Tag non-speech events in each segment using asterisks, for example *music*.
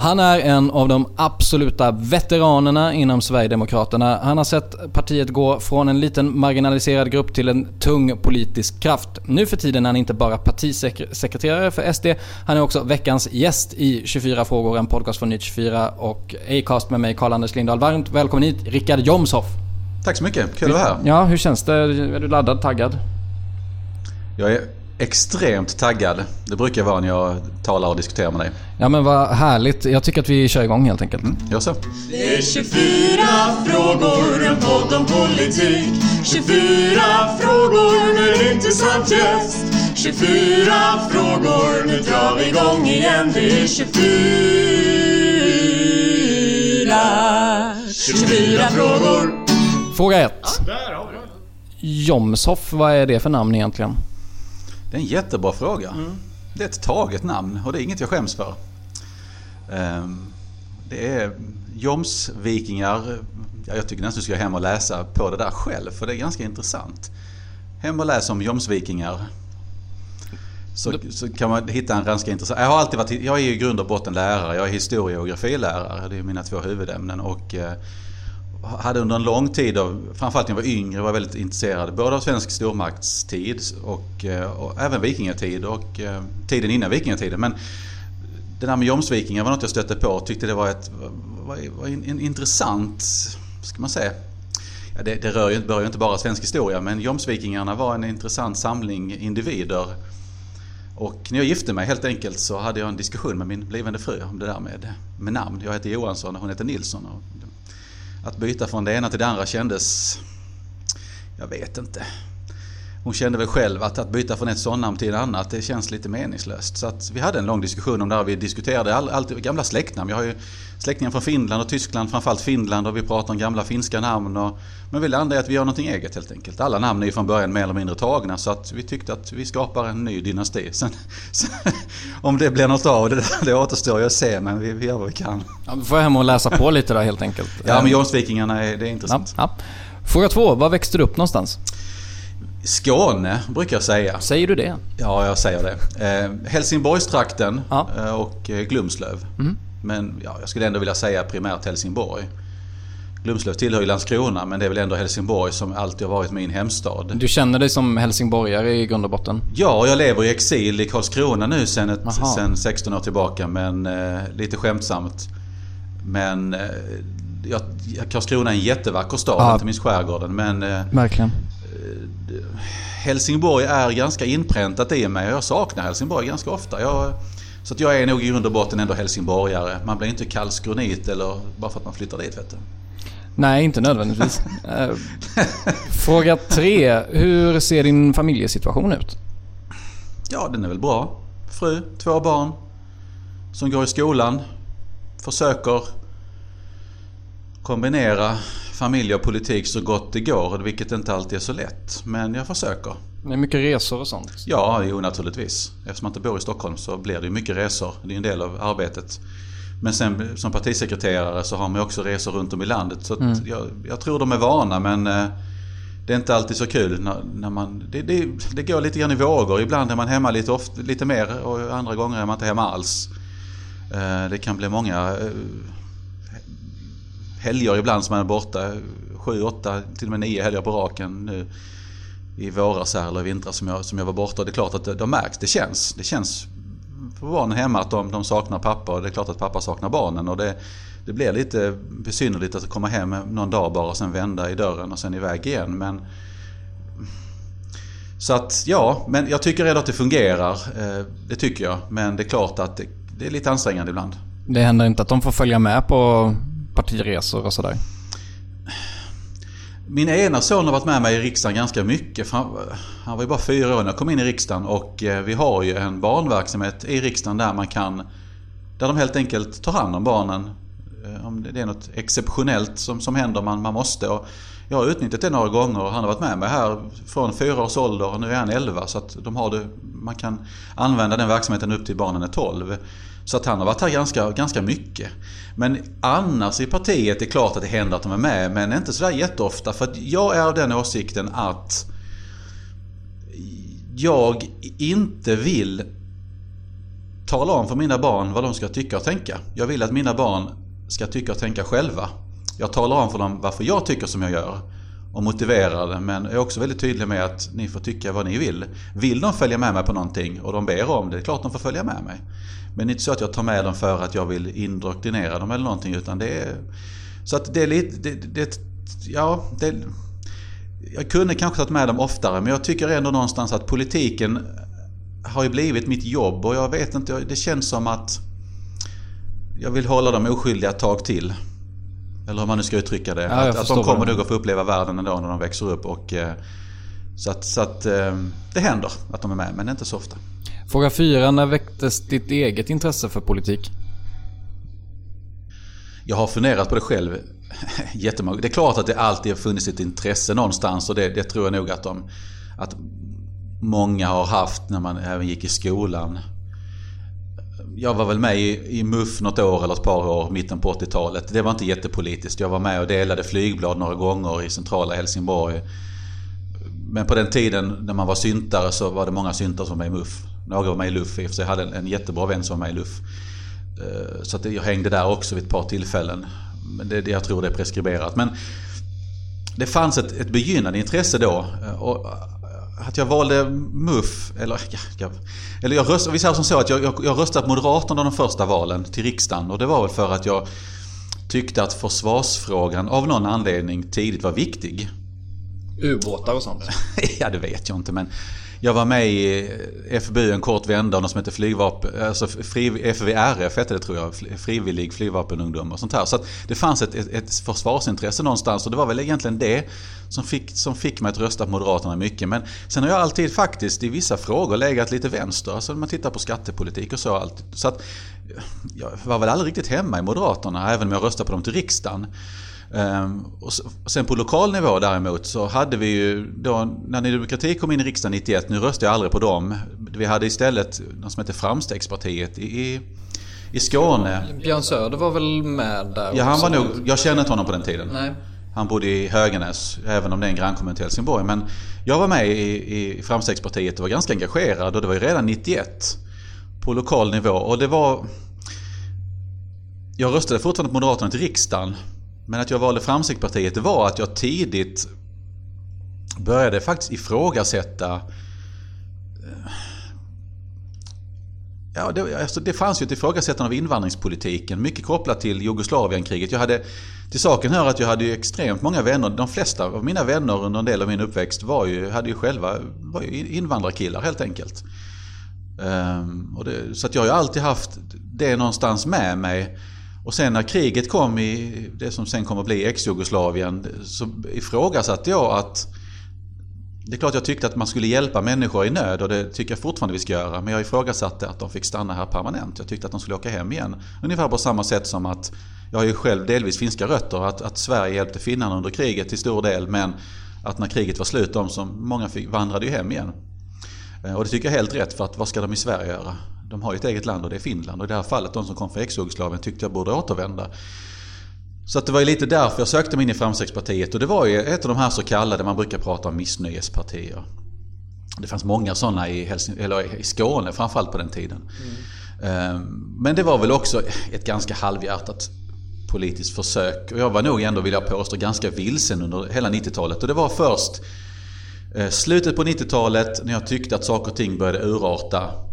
Han är en av de absoluta veteranerna inom Sverigedemokraterna. Han har sett partiet gå från en liten marginaliserad grupp till en tung politisk kraft. Nu för tiden är han inte bara partisekreterare för SD, han är också veckans gäst i 24 frågor, en podcast från Nytt 24 och Acast med mig Karl-Anders Lindahl. Varmt välkommen hit, Rickard Jomshoff. Tack så mycket, kul att vara här. Ja, hur känns det? Är du laddad, taggad? Jag är extremt taggad. Det brukar jag vara när jag talar och diskuterar med dig. Ja men vad härligt. Jag tycker att vi kör igång helt enkelt. Mm, gör så. Det är 24 frågor, en podd om politik 24 frågor med intressant gäst 24 frågor, nu drar vi igång igen Det är 24 24 frågor Fråga 1. Jomshoff, vad är det för namn egentligen? Det är en jättebra fråga. Det är ett taget namn och det är inget jag skäms för. Ehm, Det är Jomsvikingar. Ja, jag tycker nästan du ska hem och läsa på det där själv för det är ganska intressant. Hem och läs om Jomsvikingar. Så, så kan man hitta en ganska intressant... Jag har alltid varit... Jag är i grund och botten lärare. Jag är historie och geografilärare. Det är mina två huvudämnen. Och eh, hade under en lång tid, av, framförallt när jag var yngre, var väldigt intresserad både av svensk stormaktstid och, eh, och även vikingatid och eh, tiden innan vikingatiden. Men det där med Jomsvikingar var något jag stötte på och tyckte det var, ett, var, var en, en intressant, ska man säga, ja, det, det rör ju, berör ju inte bara svensk historia men Jomsvikingarna var en intressant samling individer. Och när jag gifte mig helt enkelt så hade jag en diskussion med min blivande fru om det där med, med namn. Jag heter Johansson och hon heter Nilsson. Och att byta från det ena till det andra kändes... Jag vet inte. Hon kände väl själv att, att byta från ett sådant till ett annat, det känns lite meningslöst. Så att vi hade en lång diskussion om det här. Vi diskuterade all, allt gamla släktnamn. Jag har ju släktingar från Finland och Tyskland, framförallt Finland och vi pratar om gamla finska namn. Och, men vi landade i att vi gör någonting eget helt enkelt. Alla namn är ju från början mer eller mindre tagna så att vi tyckte att vi skapar en ny dynasti. Sen, *laughs* sen, om det blir något av det, *laughs* det återstår ju att se men vi, vi gör vad vi kan. Ja, då får hem och läsa på lite då helt enkelt. Ja men Jomsvikingarna är, det är intressant. Ja, ja. Fråga två. Var växte du upp någonstans? Skåne brukar jag säga. Säger du det? Ja, jag säger det. Eh, Helsingborgstrakten Ja. eh, och eh, Glumslöv. Mm. Men ja, jag skulle ändå vilja säga primärt Helsingborg. Glumslöv tillhör ju Landskrona men det är väl ändå Helsingborg som alltid har varit min hemstad. Du känner dig som helsingborgare i grund och botten? Ja, jag lever i exil i Karlskrona nu Aha. sen 16 år tillbaka men eh, lite skämtsamt. Men eh, jag, Karlskrona är en jättevacker stad, Ja. inte minst skärgården. Men eh, Verkligen. Helsingborg är ganska inpräntat i mig och jag saknar Helsingborg ganska ofta. Jag, så att jag är nog i grund och botten ändå helsingborgare. Man blir inte karlskronit eller bara för att man flyttar dit vet du. Nej, inte nödvändigtvis. Eh, Fråga tre. Hur ser din familjesituation ut? Ja, den är väl bra. Fru, två barn som går i skolan. Försöker kombinera familj och politik så gott det går, vilket inte alltid är så lätt. Men jag försöker. Det är mycket resor och sånt. Ja, jo naturligtvis. Eftersom man inte bor i Stockholm så blir det mycket resor. Det är en del av arbetet. Men sen som partisekreterare så har man också resor runt om i landet. Så att jag, jag tror de är vana men eh, det är inte alltid så kul när, när man... Det, det, det går lite grann i vågor. Ibland är man hemma lite, ofta, lite mer och andra gånger är man inte hemma alls. Eh, Det kan bli många eh, helger ibland som man är borta. Sju, åtta, till och med nio helger på raken nu i våras här eller i vintras som jag, som jag var borta. Det är klart att det, de märks, det känns. Det känns för barnen hemma att de, de saknar pappa och det är klart att pappa saknar barnen. Och det, det blir lite besynnerligt att komma hem någon dag bara och sen vända i dörren och sen iväg igen. Men, så att ja, men jag tycker ändå att det fungerar. Eh, det tycker jag. Men det är klart att det, det är lite ansträngande ibland. Det händer inte att de får följa med på partiresor och sådär? Min ena son har varit med mig i riksdagen ganska mycket. Han, var ju bara fyra år när jag kom in i riksdagen och eh, vi har ju en barnverksamhet i riksdagen där man kan där de helt enkelt tar hand om barnen. Eh, om det är något exceptionellt som, som händer, man, man måste. Och jag har utnyttjat det några gånger och han har varit med mig här från fyra års ålder och nu är han elva. Så att de har det, man kan använda den verksamheten upp till barnen är tolv. Så att han har varit här ganska, ganska mycket. Men annars i partiet är det klart att det händer att de är med, men inte sådär jätteofta. För att jag är av den åsikten att jag inte vill tala om för mina barn vad de ska tycka och tänka. Jag vill att mina barn ska tycka och tänka själva. Jag talar om för dem varför jag tycker som jag gör och motiverar det men är också väldigt tydlig med att ni får tycka vad ni vill. Vill de följa med mig på någonting och de ber om det, det är klart de får följa med mig. Men det är inte så att jag tar med dem för att jag vill indoktrinera dem eller någonting utan det är... Så att det är lite... Det, det, ja, det, jag kunde kanske tagit med dem oftare men jag tycker ändå någonstans att politiken har ju blivit mitt jobb och jag vet inte, det känns som att jag vill hålla dem oskyldiga ett tag till. Eller hur man nu ska uttrycka det. Ja, att, att de kommer nog att få uppleva världen ändå när de växer upp. Och, eh, så att, så att eh, det händer att de är med, men inte så ofta. Fråga fyra. När väcktes ditt eget intresse för politik? Jag har funderat på det själv *laughs* jättemånga Det är klart att det alltid har funnits ett intresse någonstans och det, det tror jag nog att, de, att många har haft när man även gick i skolan. Jag var väl med i, i MUF något år eller ett par år, mitten på 80-talet. Det var inte jättepolitiskt. Jag var med och delade flygblad några gånger i centrala Helsingborg. Men på den tiden när man var syntare så var det många syntare som var med i MUF. Några var med i LUF i och för sig. Jag hade en, en jättebra vän som var med i LUF. Eh, så att jag hängde där också vid ett par tillfällen. Men det, jag tror det är preskriberat. Men det fanns ett, ett begynnande intresse då. Eh, och att jag valde MUF, eller, jag, eller jag röstade, vi säger som så att jag, jag, jag röstade Moderaterna de första valen till riksdagen. Och det var väl för att jag tyckte att försvarsfrågan av någon anledning tidigt var viktig. Ubåtar och sånt? *laughs* ja, det vet jag inte men jag var med i eh, FBU en kort vända och något som heter flygvapen, alltså fri, FVRF hette det tror jag, frivillig flygvapenungdom och sånt här. Så att det fanns ett, ett, ett försvarsintresse någonstans och det var väl egentligen det som fick, som fick mig att rösta på Moderaterna mycket. Men sen har jag alltid faktiskt i vissa frågor legat lite vänster, alltså när man tittar på skattepolitik och så. Alltid. Så att jag var väl aldrig riktigt hemma i Moderaterna, även om jag röstade på dem till riksdagen. Um, och sen på lokal nivå däremot så hade vi ju då när Ny Demokrati kom in i riksdagen 91, nu röstade jag aldrig på dem. Vi hade istället något som hette Framstegspartiet i, i Skåne. Björn Söder var väl med där Ja, han var nog, jag känner inte honom på den tiden. Nej. Han bodde i Höganäs, även om det är en grannkommun till Helsingborg. Men jag var med i, i Framstegspartiet och var ganska engagerad och det var ju redan 91 på lokal nivå. Och det var... Jag röstade fortfarande på Moderaterna till riksdagen. Men att jag valde Framstegspartiet det var att jag tidigt började faktiskt ifrågasätta eh, Ja, det, alltså det fanns ju ett ifrågasättande av invandringspolitiken, mycket kopplat till Jugoslavienkriget. Jag hade, till saken hör att jag hade ju extremt många vänner. De flesta av mina vänner under en del av min uppväxt var ju, hade ju själva var ju invandrarkillar helt enkelt. Um, och det, så att jag har ju alltid haft det någonstans med mig. Och sen när kriget kom i det som sen kommer att bli ex-Jugoslavien så ifrågasatte jag att det är klart jag tyckte att man skulle hjälpa människor i nöd och det tycker jag fortfarande vi ska göra. Men jag ifrågasatte att de fick stanna här permanent. Jag tyckte att de skulle åka hem igen. Ungefär på samma sätt som att jag har ju själv delvis finska rötter. Att, att Sverige hjälpte finnarna under kriget till stor del. Men att när kriget var slut, de som många fick, vandrade ju hem igen. Eh, och det tycker jag är helt rätt för att vad ska de i Sverige göra? De har ju ett eget land och det är Finland. Och i det här fallet, de som kom från ex-Jugoslavien tyckte jag borde återvända. Så att det var ju lite därför jag sökte mig in i Framstegspartiet. Och det var ju ett av de här så kallade, man brukar prata om missnöjespartier. Det fanns många sådana i, Helsing eller i Skåne framförallt på den tiden. Mm. Men det var väl också ett ganska halvhjärtat politiskt försök. Och jag var nog ändå, vill jag påstå, ganska vilsen under hela 90-talet. Och det var först eh, slutet på 90-talet när jag tyckte att saker och ting började urarta.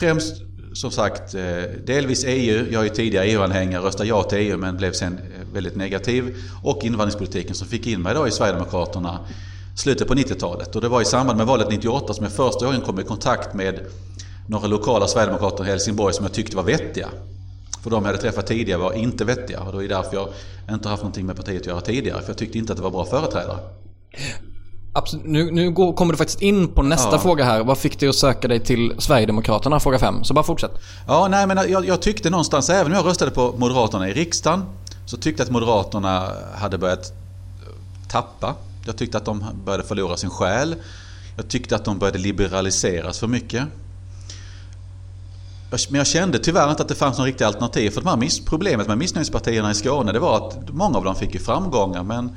Främst som sagt eh, delvis EU. Jag är ju tidigare EU-anhängare, röstade ja till EU men blev sen eh, väldigt negativ. Och invandringspolitiken som fick in mig då i Sverigedemokraterna slutet på 90-talet. Och det var i samband med valet 98 som jag första gången kom i kontakt med några lokala Sverigedemokrater i Helsingborg som jag tyckte var vettiga. För de jag hade träffat tidigare var inte vettiga och det är därför jag inte haft någonting med partiet att göra tidigare. För jag tyckte inte att det var bra företrädare. Absolut. Nu, nu går, kommer du faktiskt in på nästa Ja. fråga här. Vad fick dig att söka dig till Sverigedemokraterna? Fråga 5. Så bara fortsätt. Ja, nej men jag, jag tyckte någonstans, även om jag röstade på Moderaterna i riksdagen, så tyckte jag att Moderaterna hade börjat tappa. Jag tyckte att de började förlora sin själ. Jag tyckte att de började liberaliseras för mycket. Men jag kände tyvärr inte att det fanns någon riktig alternativ. För de här problemet med missnöjespartierna i Skåne det var att många av dem fick ju framgångar men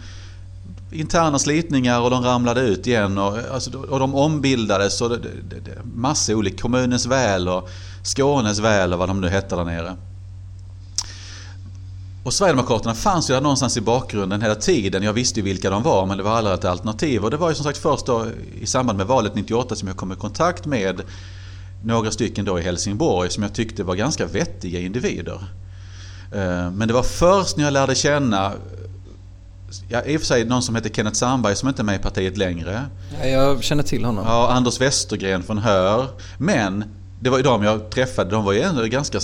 interna slitningar och de ramlade ut igen och, alltså, och de ombildades och det, det, det, massa olika, kommunens väl och Skånes väl och vad de nu hette där nere. Och Sverigedemokraterna fanns ju där någonstans i bakgrunden hela tiden. Jag visste ju vilka de var men det var aldrig ett alternativ. Och det var ju som sagt först då i samband med valet 98 som jag kom i kontakt med några stycken då i Helsingborg som jag tyckte var ganska vettiga individer. Eh, men det var först när jag lärde känna Ja, i och för sig någon som heter Kenneth Sandberg som inte är med i partiet längre. Jag känner till honom. Ja, Anders Westergren från Hör. Men det var ju de jag träffade. De var ju ändå ganska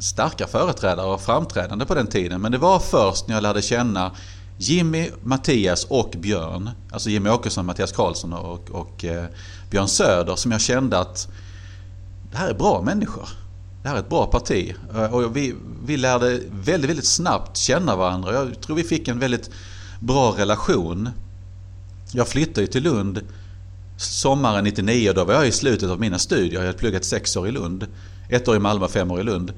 starka företrädare och framträdande på den tiden. Men det var först när jag lärde känna Jimmy, Mattias och Björn. Alltså Jimmy Åkesson, Mattias Karlsson och, och eh, Björn Söder som jag kände att det här är bra människor. Det här är ett bra parti. Eh, Och vi, vi lärde väldigt, väldigt snabbt känna varandra. Jag tror vi fick en väldigt bra relation. Jag flyttade ju till Lund sommaren 99 och då var jag i slutet av mina studier. Jag hade pluggat sex år i Lund. Ett år i Malmö, fem år i Lund.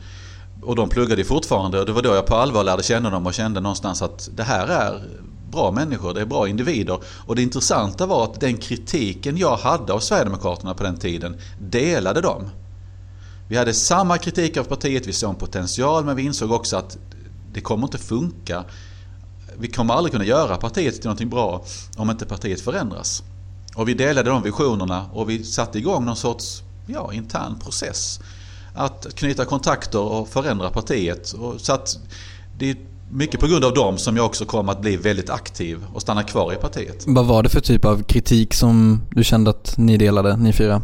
Och de pluggade ju fortfarande och det var då jag på allvar lärde känna dem och kände någonstans att det här är bra människor, det är bra individer. Och det intressanta var att den kritiken jag hade av Sverigedemokraterna på den tiden delade de. Vi hade samma kritik av partiet, vi såg en potential men vi insåg också att det kommer inte funka. Vi kommer aldrig kunna göra partiet till någonting bra om inte partiet förändras. Och vi delade de visionerna och vi satte igång någon sorts ja, intern process. Att knyta kontakter och förändra partiet. Och så att det är mycket på grund av dem som jag också kom att bli väldigt aktiv och stanna kvar i partiet. Vad var det för typ av kritik som du kände att ni delade, ni fyra?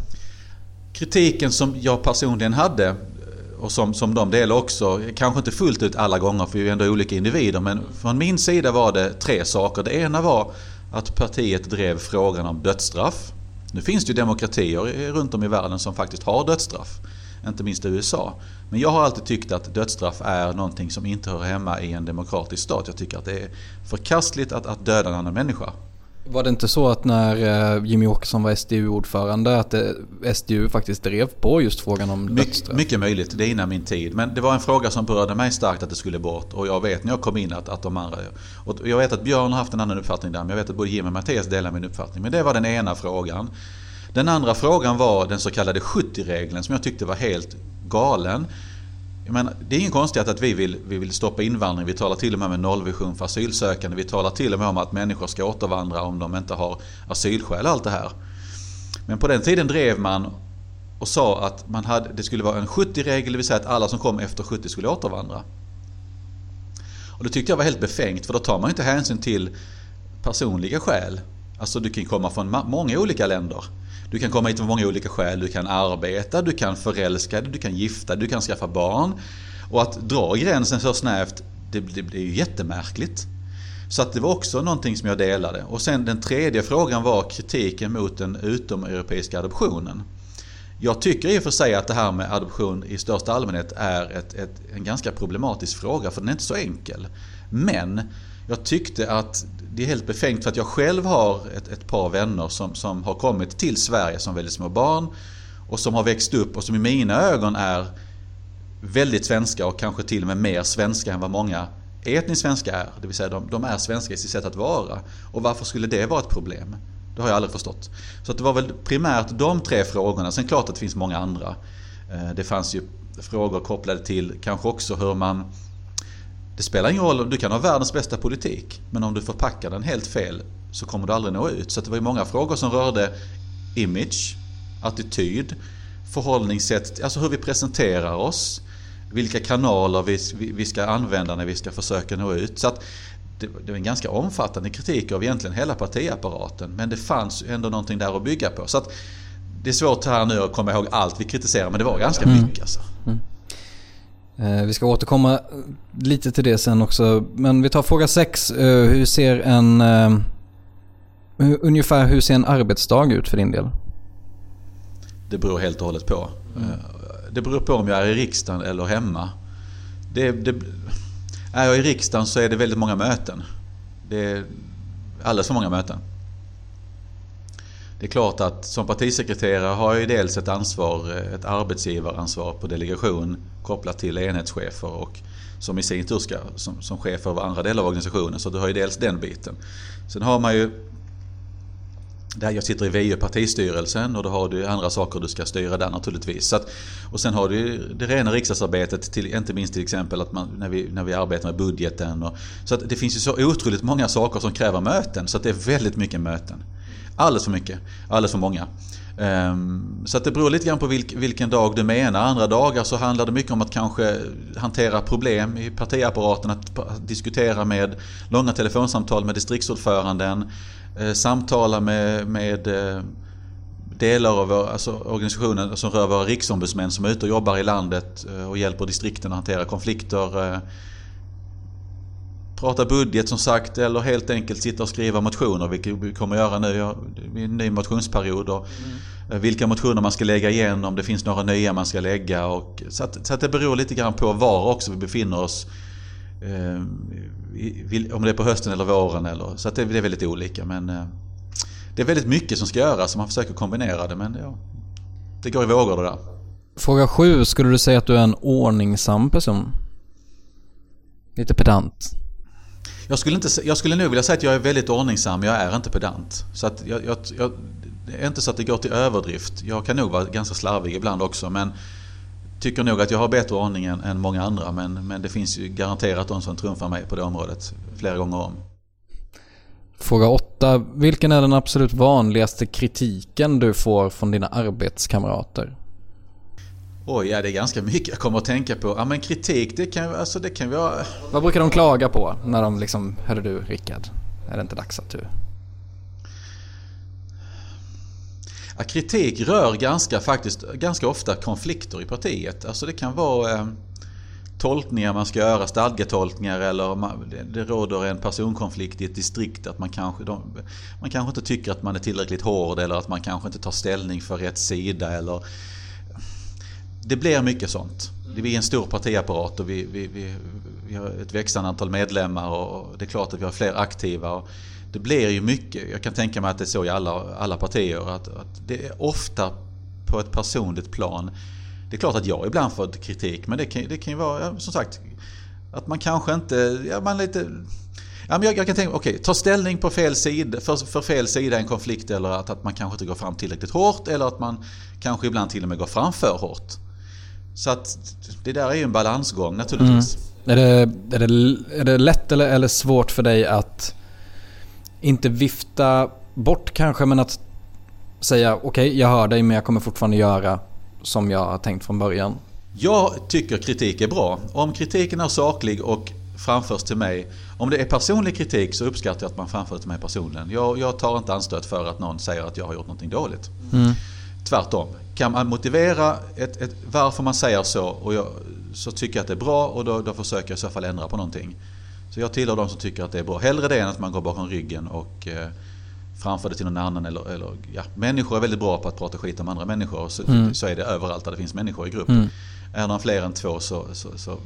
Kritiken som jag personligen hade och som, som de delar också, kanske inte fullt ut alla gånger för vi är ändå olika individer, men från min sida var det tre saker. Det ena var att partiet drev frågan om dödsstraff. Nu finns det ju demokratier runt om i världen som faktiskt har dödsstraff. Inte minst i USA. Men jag har alltid tyckt att dödsstraff är någonting som inte hör hemma i en demokratisk stat. Jag tycker att det är förkastligt att, att döda en annan människa. Var det inte så att när eh, Jimmy Åkesson var SDU-ordförande att det, SDU faktiskt drev på just frågan om My, dödsstraff? mycket möjligt, det är innan min tid. Men det var en fråga som berörde mig starkt att det skulle bort. Och jag vet när jag kom in att, att de andra... Och jag vet att Björn har haft en annan uppfattning där. Men jag vet att både Jim och Mattias delar min uppfattning. Men det var den ena frågan. Den andra frågan var den så kallade 70-regeln som jag tyckte var helt galen. Jag menar, det är ingen konstigt att vi vill, vi vill stoppa invandring. Vi talar till och med om en nollvision för asylsökande. Vi talar till och med om att människor ska återvandra om de inte har asylskäl och allt det här. Men på den tiden drev man och sa att man hade, det skulle vara en 70-regel, det vill säga att alla som kom efter 70 skulle återvandra. Och det tyckte jag var helt befängt för då tar man inte hänsyn till personliga skäl. Alltså du kan komma från många olika länder. Du kan komma hit av många olika skäl. Du kan arbeta, du kan förälska dig, du kan gifta dig, du kan skaffa barn. Och att dra gränsen så snävt, det, det, blir är ju jättemärkligt. Så att det var också någonting som jag delade. Och sen den tredje frågan var kritiken mot den utomeuropeiska adoptionen. Jag tycker i och för sig att det här med adoption i största allmänhet är ett, ett, en ganska problematisk fråga för den är inte så enkel. Men jag tyckte att det är helt befängt för att jag själv har ett, ett par vänner som, som har kommit till Sverige som väldigt små barn och som har växt upp och som i mina ögon är väldigt svenska och kanske till och med mer svenska än vad många etniskt svenska är. Det vill säga de, de är svenska i sitt sätt att vara. Och varför skulle det vara ett problem? Det har jag aldrig förstått. Så att det var väl primärt de tre frågorna. Sen klart att det finns många andra. Eh, det fanns ju frågor kopplade till kanske också hur man... Det spelar ingen roll, du kan ha världens bästa politik. Men om du förpackar den helt fel så kommer du aldrig nå ut. Så det var ju många frågor som rörde image, attityd, förhållningssätt, alltså hur vi presenterar oss. Vilka kanaler vi, vi, ska använda när vi ska försöka nå ut. Så det, det var en ganska omfattande kritik av egentligen hela partiapparaten. Men det fanns ändå någonting där att bygga på. Så att det är svårt här nu att komma ihåg allt vi kritiserar men det var ganska mycket alltså. Eh, Eh, vi ska återkomma lite till det sen också. Men vi tar fråga 6. Eh, hur ser en... Eh, ungefär hur ser en arbetsdag ut för din del? Det beror helt och hållet på. Mm. Det beror på om jag är i riksdagen eller hemma. Det, det, är jag i riksdagen så är det väldigt många möten. Det är alldeles för många möten. Det är klart att som partisekreterare har jag ju dels ett ansvar, ett arbetsgivaransvar på delegation kopplat till enhetschefer och som i sin tur ska som, som chef för andra delar av organisationen. Så du har ju dels den biten. Sen har man ju där jag sitter i VU partistyrelsen och då har du andra saker du ska styra där naturligtvis. Så att, och sen har du det rena riksdagsarbetet, till, inte minst till exempel att man, när, vi, när vi arbetar med budgeten. Och, så att det finns ju så otroligt många saker som kräver möten så att det är väldigt mycket möten. Alldeles för mycket, alldeles för många. Ehm, så att det beror lite grann på vilken dag du menar. Andra dagar så handlar det mycket om att kanske hantera problem i partiapparaten, att, diskutera med långa telefonsamtal med distriktsordföranden, eh, samtala med, med eh, delar av alltså organisationen som rör våra riksombudsmän som är ute och jobbar i landet eh, och hjälper distrikten att hantera konflikter. Eh, prata budget som sagt eller helt enkelt sitta och skriva motioner vilket vi kommer göra nu. Det är en ny motionsperiod. Och mm. Vilka motioner man ska lägga igen, om det finns några nya man ska lägga. Och, så, att, så att det beror lite grann på var också vi befinner oss. Eh, om det är på hösten eller våren. Eller, så att det, det är väldigt olika. Men eh, det är väldigt mycket som ska göras och man försöker kombinera det. Men ja, det går i vågor det där. Fråga sju. Skulle du säga att du är en ordningsam person? Lite pedant? Jag skulle, inte, jag skulle nog vilja säga att jag är väldigt ordningsam, jag är inte pedant. Så att jag, jag, jag, det är inte så att det går till överdrift. Jag kan nog vara ganska slarvig ibland också men tycker nog att jag har bättre ordning än, än många andra. Men, men det finns ju garanterat de som trumfar mig på det området flera gånger om. Fråga 8. Vilken är den absolut vanligaste kritiken du får från dina arbetskamrater? Oj, ja det är ganska mycket jag kommer att tänka på. Ja men kritik, det kan, alltså, det kan vara... Vad brukar de klaga på när de liksom, hörru du Rickard, är det inte dags att du... Ja, kritik rör ganska, faktiskt, ganska ofta konflikter i partiet. Alltså det kan vara eh, tolkningar man ska göra, stadgetolkningar eller man, det, det råder en personkonflikt i ett distrikt. Att man kanske, de, man kanske inte tycker att man är tillräckligt hård eller att man kanske inte tar ställning för rätt sida. Eller, det blir mycket sånt. Vi är en stor partiapparat och vi, vi, vi, vi, har ett växande antal medlemmar och det är klart att vi har fler aktiva. Och det blir ju mycket, jag kan tänka mig att det är så i alla, alla partier, att, att det är ofta på ett personligt plan. Det är klart att jag ibland får kritik men det kan, det kan ju vara, som sagt, att man kanske inte, ja man lite Ja, men jag, jag kan tänka okej, okay, ta ställning på fel sida, för, för fel sida i en konflikt eller att, att man kanske inte går fram tillräckligt hårt eller att man kanske ibland till och med går fram för hårt. Så att det där är ju en balansgång naturligtvis. Mm. Är, det, är, det, är det lätt eller, eller svårt för dig att inte vifta bort kanske men att säga okej okay, jag hör dig men jag kommer fortfarande göra som jag har tänkt från början? Jag tycker kritik är bra. Om kritiken är saklig och framförs till mig. Om det är personlig kritik så uppskattar jag att man framför det till mig personligen. Jag, jag tar inte anstöt för att någon säger att jag har gjort någonting dåligt. Mm. Tvärtom. Kan man motivera ett, ett, varför man säger så och jag, så tycker jag att det är bra och då, då försöker jag i så fall ändra på någonting. Så jag tillhör de som tycker att det är bra. Hellre det än att man går bakom ryggen och eh, framför det till någon annan. Eller, eller, ja. Människor är väldigt bra på att prata skit om andra människor. Så, mm. så är det överallt där det finns människor i grupp. Mm. Är de fler än två så, så, så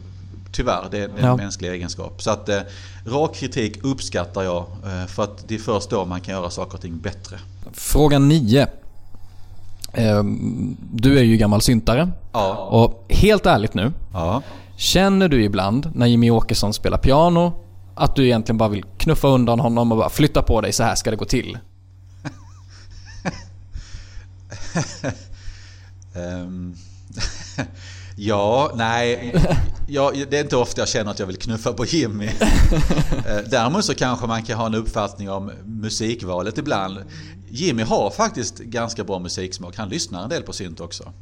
tyvärr, det är en ja. mänsklig egenskap. Så att eh, rak kritik uppskattar jag. Eh, för att det är först då man kan göra saker och ting bättre. Fråga 9. Ehm, du är ju gammal syntare. Ja. Och helt ärligt nu. Ja. Känner du ibland när Jimmy Åkesson spelar piano att du egentligen bara vill knuffa undan honom och bara flytta på dig, så här ska det gå till? um, *laughs* *laughs* ja, nej. Ja, det är inte ofta jag känner att jag vill knuffa på Jimmy. *laughs* Eh, däremot så kanske man kan ha en uppfattning om musikvalet ibland. Jimmy har faktiskt ganska bra musiksmak. Han lyssnar en del på synt också.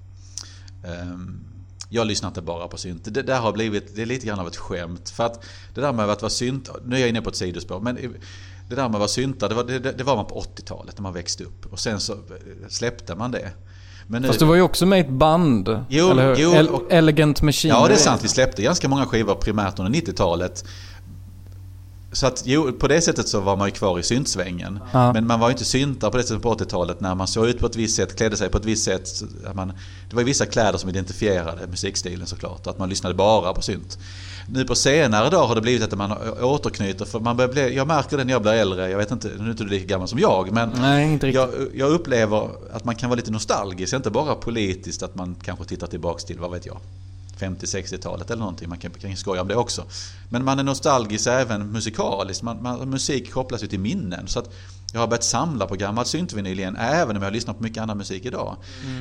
Um, jag lyssnar inte bara på synt. Det där har blivit, det är lite grann av ett skämt. För att det där med att vara synt, nu är jag inne på ett sidospår, men det där med att vara synta, det var, det, det var man på 80-talet när man växte upp. Och sen så släppte man det. Men nu, Fast du var ju också med i ett band. Jo, eller hur? jo, och- Elegant Machine. Ja, det är sant. Vi släppte ganska många skivor primärt under 90-talet. Så att jo, på det sättet så var man ju kvar i syntsvängen. Ja. Men man var ju inte syntare på det sättet på 80-talet när man såg ut på ett visst sätt, klädde sig på ett visst sätt. Man, det var ju vissa kläder som identifierade musikstilen såklart. Att man lyssnade bara på synt. Nu på senare dag har det blivit att man återknyter. För man börjar bli, jag märker det när jag blir äldre. Jag vet inte, nu är inte du lika gammal som jag. Men Nej, jag, jag upplever att man kan vara lite nostalgisk. Inte bara politiskt att man kanske tittar tillbaks till, vad vet jag, 50-60-talet eller någonting. Man kan, kan skoja om det också. Men man är nostalgisk även musikaliskt. Man, man, musik kopplas ju till minnen. Så att jag har börjat samla på gammal syntvinyl igen, även om jag lyssnar på mycket annan musik idag.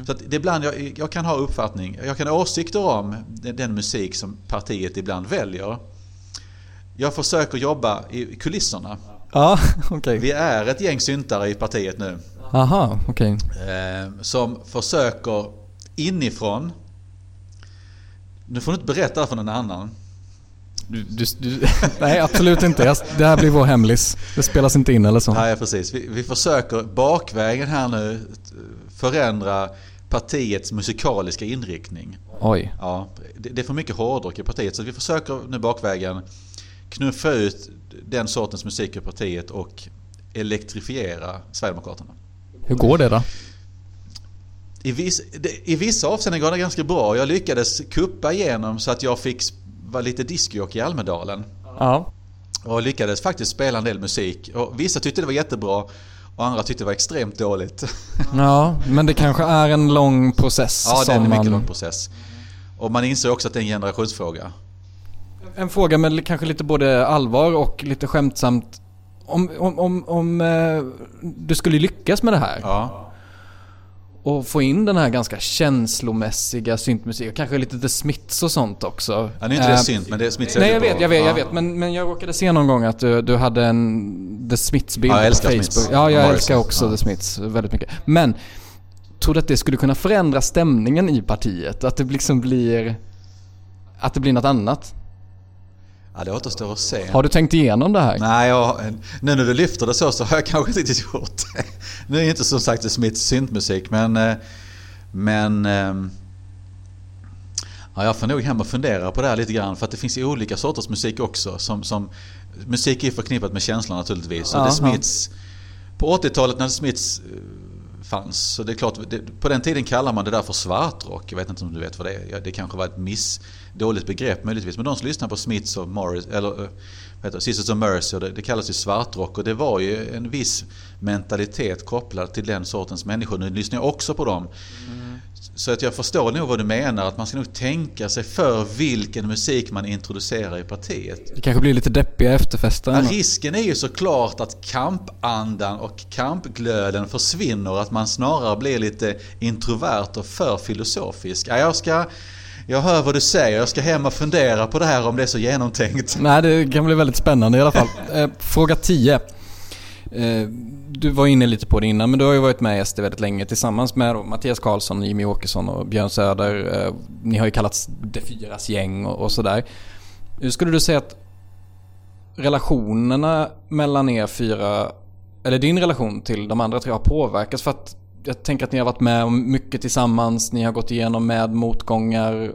Så att det ibland jag, jag kan ha uppfattning, jag kan ha åsikter om den, den musik som partiet ibland väljer. Jag försöker jobba i kulisserna. Ja, *laughs* okej. Vi är ett gäng syntare i partiet nu. Aha, okej. Eh, som försöker inifrån Nu får du inte berätta för någon annan. Du, du, du, *laughs* nej, absolut inte. Det här blir vår hemlis. Det spelas inte in eller så. Nej, precis. Vi, vi försöker bakvägen här nu förändra partiets musikaliska inriktning. Oj. Ja, det, det är för mycket hårdrock i partiet så vi försöker nu bakvägen knuffa ut den sortens musik i partiet och elektrifiera Sverigedemokraterna. Hur går det då? I, viss, I vissa avseenden går det ganska bra. Jag lyckades kuppa igenom så att jag fick vara lite discjockey i Almedalen. Ja. Och lyckades faktiskt spela en del musik. Och vissa tyckte det var jättebra och andra tyckte det var extremt dåligt. *laughs* Ja, men det kanske är en lång process. ja, det är en mycket man... lång process. Och man inser också att det är en generationsfråga. En fråga med kanske lite både allvar och lite skämtsamt. Om, om, om, om eh, du skulle lyckas med det här Ja. Och få in den här ganska känslomässiga syntmusiken, kanske lite The Smiths och sånt också. Ja, nu är inte det Eh, synt men det är Smiths Nej jag vet, jag vet, ja. jag vet. Men, men jag råkade se någon gång att du, du hade en The Smiths-bild Ja, på Facebook. Smiths. Ja, jag Morrison. älskar också Ja. The Smiths väldigt mycket. Men, tror du att det skulle kunna förändra stämningen i partiet? Att det liksom blir... Att det blir något annat? Ja, det återstår att se. Har du tänkt igenom det här? Nej, jag, nu när du lyfter det så, så har jag kanske inte riktigt gjort det. Nu är det inte som sagt det Smiths syntmusik, men... eh, Men... ehm, Ja, jag får nog hem och fundera på det här lite grann för att det finns olika sorters musik också. Som, som, musik är förknippat med känslor naturligtvis. Och Ja, det ja. Smiths, på 80-talet när Smiths eh, fanns, så det är klart, det, på den tiden kallade man det där för svartrock. Jag vet inte om du vet vad det är. Ja, Det kanske var ett miss, dåligt begrepp möjligtvis. Men de som lyssnar på Smiths och Morris, eller eh, vad heter Sisters of Mercy, det, det kallas ju svartrock. Och det var ju en viss mentalitet kopplad till den sortens människor. Nu lyssnar jag också på dem. Mm. Så att jag förstår nog vad du menar, att man ska nog tänka sig för vilken musik man introducerar i partiet. Det kanske blir lite deppiga efterfester. Ja, risken är ju såklart att kampandan och kampglöden försvinner. Att man snarare blir lite introvert och för filosofisk. Ja, jag, ska, jag hör vad du säger, jag ska hem och fundera på det här om det är så genomtänkt. Nej, det kan bli väldigt spännande i alla fall. *laughs* Eh, fråga 10. Eh, du var inne lite på det innan, men du har ju varit med i SD väldigt länge tillsammans med Mattias Karlsson, Jimmy Åkesson och Björn Söder. Eh, ni har ju kallats de Fyras gäng och, och sådär. Hur skulle du säga att relationerna mellan er fyra, eller din relation till de andra tre har påverkats? För att jag tänker att ni har varit med om mycket tillsammans, ni har gått igenom med motgångar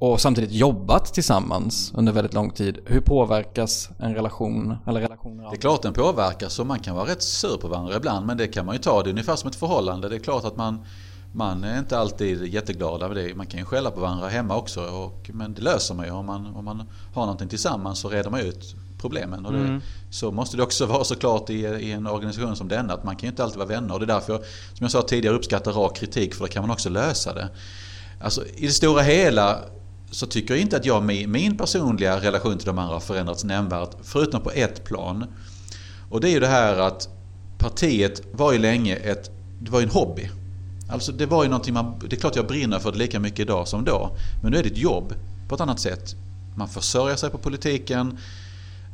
och samtidigt jobbat tillsammans under väldigt lång tid. Hur påverkas en relation eller relationer av Det är klart den påverkas och man kan vara rätt sur på varandra ibland men det kan man ju ta. Det är ungefär som ett förhållande. Det är klart att man, man är inte alltid jätteglad över det. Man kan ju skälla på varandra hemma också. Och, men det löser man ju. Om man, om man har någonting tillsammans så reder man ut problemen. Och det, Så måste det också *laughs* vara såklart i, i en organisation som denna. Att man kan ju inte alltid vara vänner. Och det är därför jag, som jag sa tidigare, uppskattar rak kritik. För då kan man också lösa det. Alltså, I det stora hela så tycker jag inte att jag, min, min personliga relation till de andra har förändrats nämnvärt. Förutom på ett plan. Och det är ju det här att partiet var ju länge ett, det var ju en hobby. Alltså det var ju någonting man, det är klart jag brinner för det lika mycket idag som då. Men nu är det ett jobb på ett annat sätt. Man försörjer sig på politiken.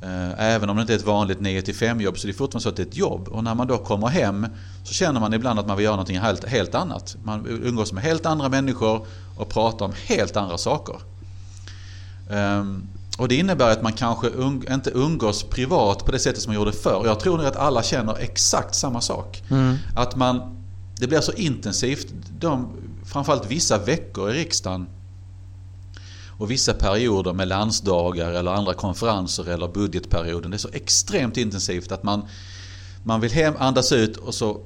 Eh, även om det inte är ett vanligt 9-5 jobb så är det fortfarande så att det är ett jobb. Och när man då kommer hem så känner man ibland att man vill göra någonting helt, helt annat. Man umgås med helt andra människor och pratar om helt andra saker. Ehm, och det innebär att man kanske inte umgås privat på det sättet som man gjorde förr. Jag tror nog att alla känner exakt samma sak. Att man det blir så intensivt. De, framförallt vissa veckor i riksdagen och vissa perioder med landsdagar eller andra konferenser eller budgetperioden. Det är så extremt intensivt att man, man vill hem, andas ut och så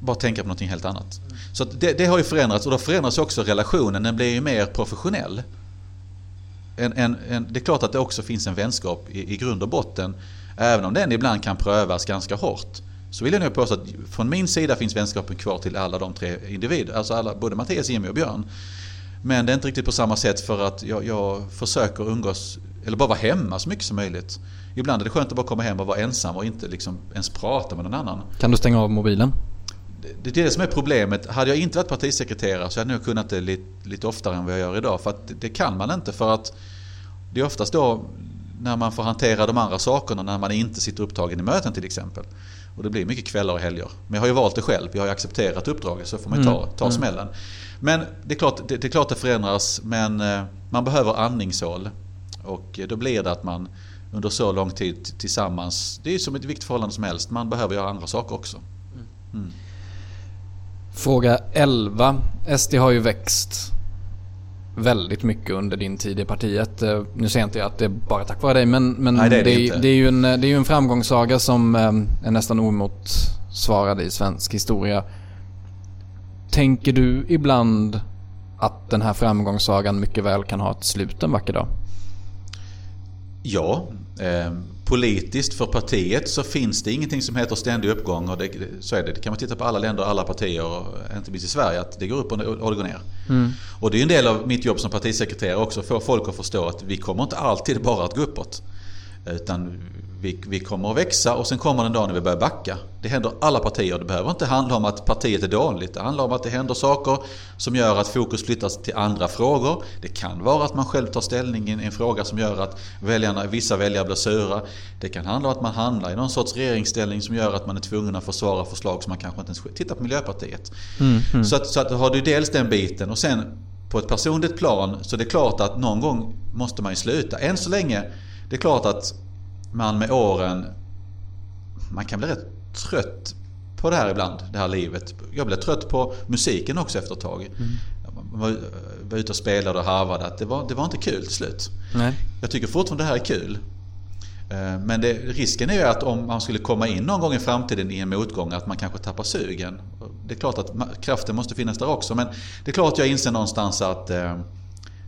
bara tänka på någonting helt annat. Så det, det, har ju förändrats och då förändras också relationen. Den blir ju mer professionell. En, en, en, det är klart att det också finns en vänskap i, i grund och botten. Även om den ibland kan prövas ganska hårt. Så vill jag nog påstå att från min sida finns vänskapen kvar till alla de tre individerna. Alltså alla, både Mattias, Jimmy och Björn. Men det är inte riktigt på samma sätt för att jag, jag försöker umgås, eller bara vara hemma så mycket som möjligt. Ibland är det skönt att bara komma hem och vara ensam och inte liksom ens prata med någon annan. Kan du stänga av mobilen? Det är det som är problemet. Hade jag inte varit partisekreterare så hade jag nog kunnat det lite, lite oftare än vad jag gör idag. För att det kan man inte för att det är oftast då när man får hantera de andra sakerna när man inte sitter upptagen i möten till exempel. Och det blir mycket kvällar och helger. Men jag har ju valt det själv. Jag har ju accepterat uppdraget så får man ju ta, mm. ta mm. smällen. Men det är, klart, det, det är klart det förändras men eh, man behöver andningshål. Och då blir det att man under så lång tid tillsammans, det är som ett vilket förhållande som helst, man behöver göra andra saker också. Mm. Fråga 11. SD har ju växt väldigt mycket under din tid i partiet. Eh, nu säger jag inte att det är bara tack vare dig men, men Nej, det, är det, det, det, är ju en, det är ju en framgångssaga som eh, är nästan omotsvarad i svensk historia. Tänker du ibland att den här framgångssagan mycket väl kan ha ett slut en vacker dag? Ja, eh, politiskt för partiet så finns det ingenting som heter ständig uppgång. Och det, så är det. det kan man titta på alla länder och alla partier, och inte minst i Sverige, att det går upp och det går ner. Mm. Och det är en del av mitt jobb som partisekreterare också, att få folk att förstå att vi kommer inte alltid bara att gå uppåt. Utan vi, vi kommer att växa och sen kommer en dag när vi börjar backa. Det händer alla partier. Det behöver inte handla om att partiet är dåligt. Det handlar om att det händer saker som gör att fokus flyttas till andra frågor. Det kan vara att man själv tar ställning i en fråga som gör att väljarna, vissa väljare blir sura. Det kan handla om att man handlar i någon sorts regeringsställning som gör att man är tvungen att försvara förslag som man kanske inte ens... Titta på Miljöpartiet. Mm, mm. Så, att, så att har du dels den biten och sen på ett personligt plan så det är klart att någon gång måste man ju sluta. Än så länge, det är klart att man med åren, man kan bli rätt trött på det här ibland, det här livet. Jag blev trött på musiken också efter ett tag. Mm. Man var, var ute och spelade och harvade. Att det, var, det var inte kul till slut. Nej. Jag tycker fortfarande det här är kul. Eh, men det, risken är ju att om man skulle komma in någon gång i framtiden i en motgång att man kanske tappar sugen. Det är klart att kraften måste finnas där också men det är klart att jag inser någonstans att eh,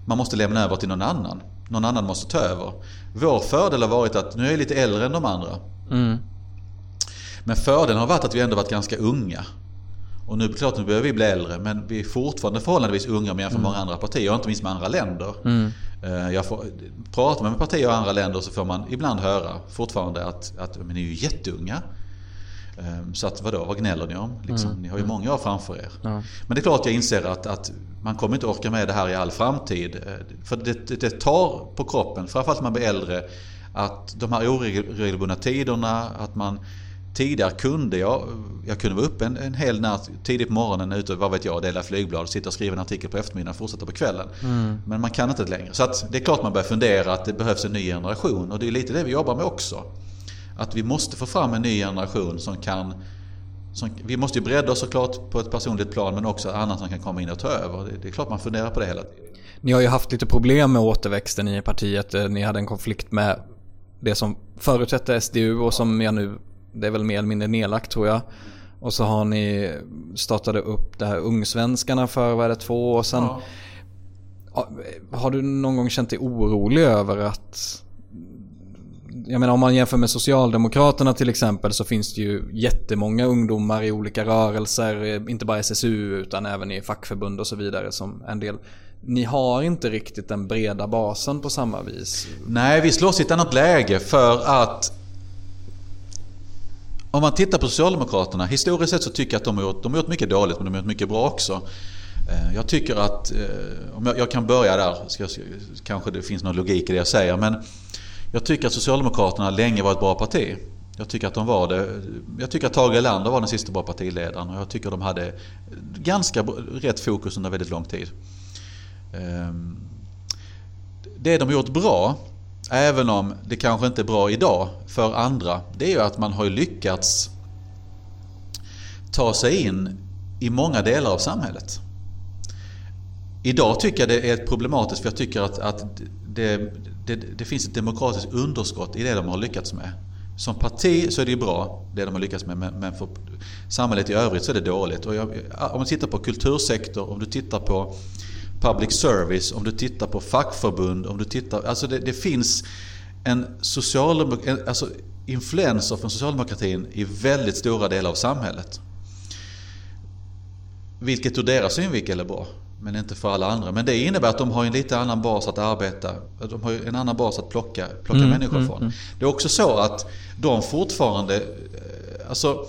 man måste lämna över till någon annan. Någon annan måste ta över. Vår fördel har varit att nu är jag lite äldre än de andra. Mm. Men fördelen har varit att vi ändå varit ganska unga. Och nu, klart, nu börjar vi bli äldre men vi är fortfarande förhållandevis unga med jämfört med mm. många andra partier och inte minst med andra länder. Mm. Eh, jag får, pratar man med partier och andra länder så får man ibland höra fortfarande att, att men ni är ju jätteunga. Ehm, så att vadå, vad gnäller ni om? Liksom, mm. Ni har ju många år framför er. Ja. Men det är klart jag inser att, att man kommer inte orka med det här i all framtid. Eh, för det, det, det tar på kroppen, framförallt när man blir äldre, att de här oregelbundna tiderna, att man Tidigare kunde jag, jag kunde vara uppe en, en hel natt tidigt på morgonen ute, vad vet jag, dela flygblad, sitta och skriva en artikel på eftermiddagen och fortsätta på kvällen. Mm. Men man kan inte längre. Så att det är klart man börjar fundera att det behövs en ny generation och det är lite det vi jobbar med också. Att vi måste få fram en ny generation som kan som, vi måste ju bredda oss såklart på ett personligt plan men också annat som kan komma in och ta över. Det, det, är klart man funderar på det hela tiden. Ni har ju haft lite problem med återväxten i partiet. Ni hade en konflikt med det som förutsätter SDU och som jag nu, det är väl mer eller mindre nedlagt tror jag. Och så har ni startade upp det här Ungsvenskarna för, vad är det, två år sedan. Ja. Har du någon gång känt dig orolig över att jag menar om man jämför med Socialdemokraterna till exempel så finns det ju jättemånga ungdomar i olika rörelser, eh, inte bara SSU utan även i fackförbund och så vidare som en del ni har inte riktigt den breda basen på samma vis. Nej, vi slåss i ett annat läge för att om man tittar på Socialdemokraterna, historiskt sett så tycker jag att de har gjort, de har gjort mycket dåligt men de har gjort mycket bra också. Eh, jag tycker att, eh, om jag, jag kan börja där, ska, kanske det finns någon logik i det jag säger, men jag tycker att Socialdemokraterna länge var ett bra parti. Jag tycker att de var det. Jag tycker att Tage Erlander var den sista bra partiledaren och jag tycker att de hade ganska rätt fokus under väldigt lång tid. Ehm, det de gjort bra, även om det kanske inte är bra idag för andra, det är ju att man har lyckats ta sig in i många delar av samhället. Idag tycker jag det är problematiskt för jag tycker att, att det, det, det, finns ett demokratiskt underskott i det de har lyckats med. Som parti så är det ju bra, det de har lyckats med, men för samhället i övrigt så är det dåligt. Och jag, om du tittar på kultursektor, om du tittar på public service, om du tittar på fackförbund, om du tittar... Alltså det, det finns en socialdemok, alltså influenser från socialdemokratin i väldigt stora delar av samhället. Vilket ur deras synvinkel är bra. Men inte för alla andra. Men det innebär att de har en lite annan bas att arbeta. De har en annan bas att plocka, plocka mm, människor mm, från. Mm. Det är också så att de fortfarande... Eh, alltså,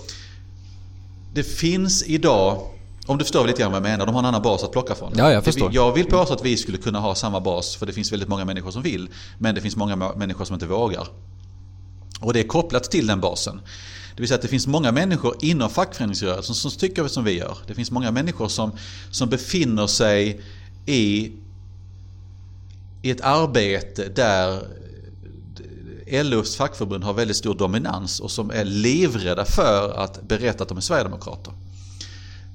det finns idag... Om du förstår lite grann vad jag menar. De har en annan bas att plocka från. Ja, jag förstår. Jag vill påstå att vi skulle kunna ha samma bas. För det finns väldigt många människor som vill. Men det finns många människor som inte vågar. Och det är kopplat till den basen. Det vill säga att det finns många människor inom fackföreningsrörelsen som tycker som vi gör. Det finns många människor som, som befinner sig i, i ett arbete där LOs fackförbund har väldigt stor dominans och som är livrädda för att berätta att de är Sverigedemokrater.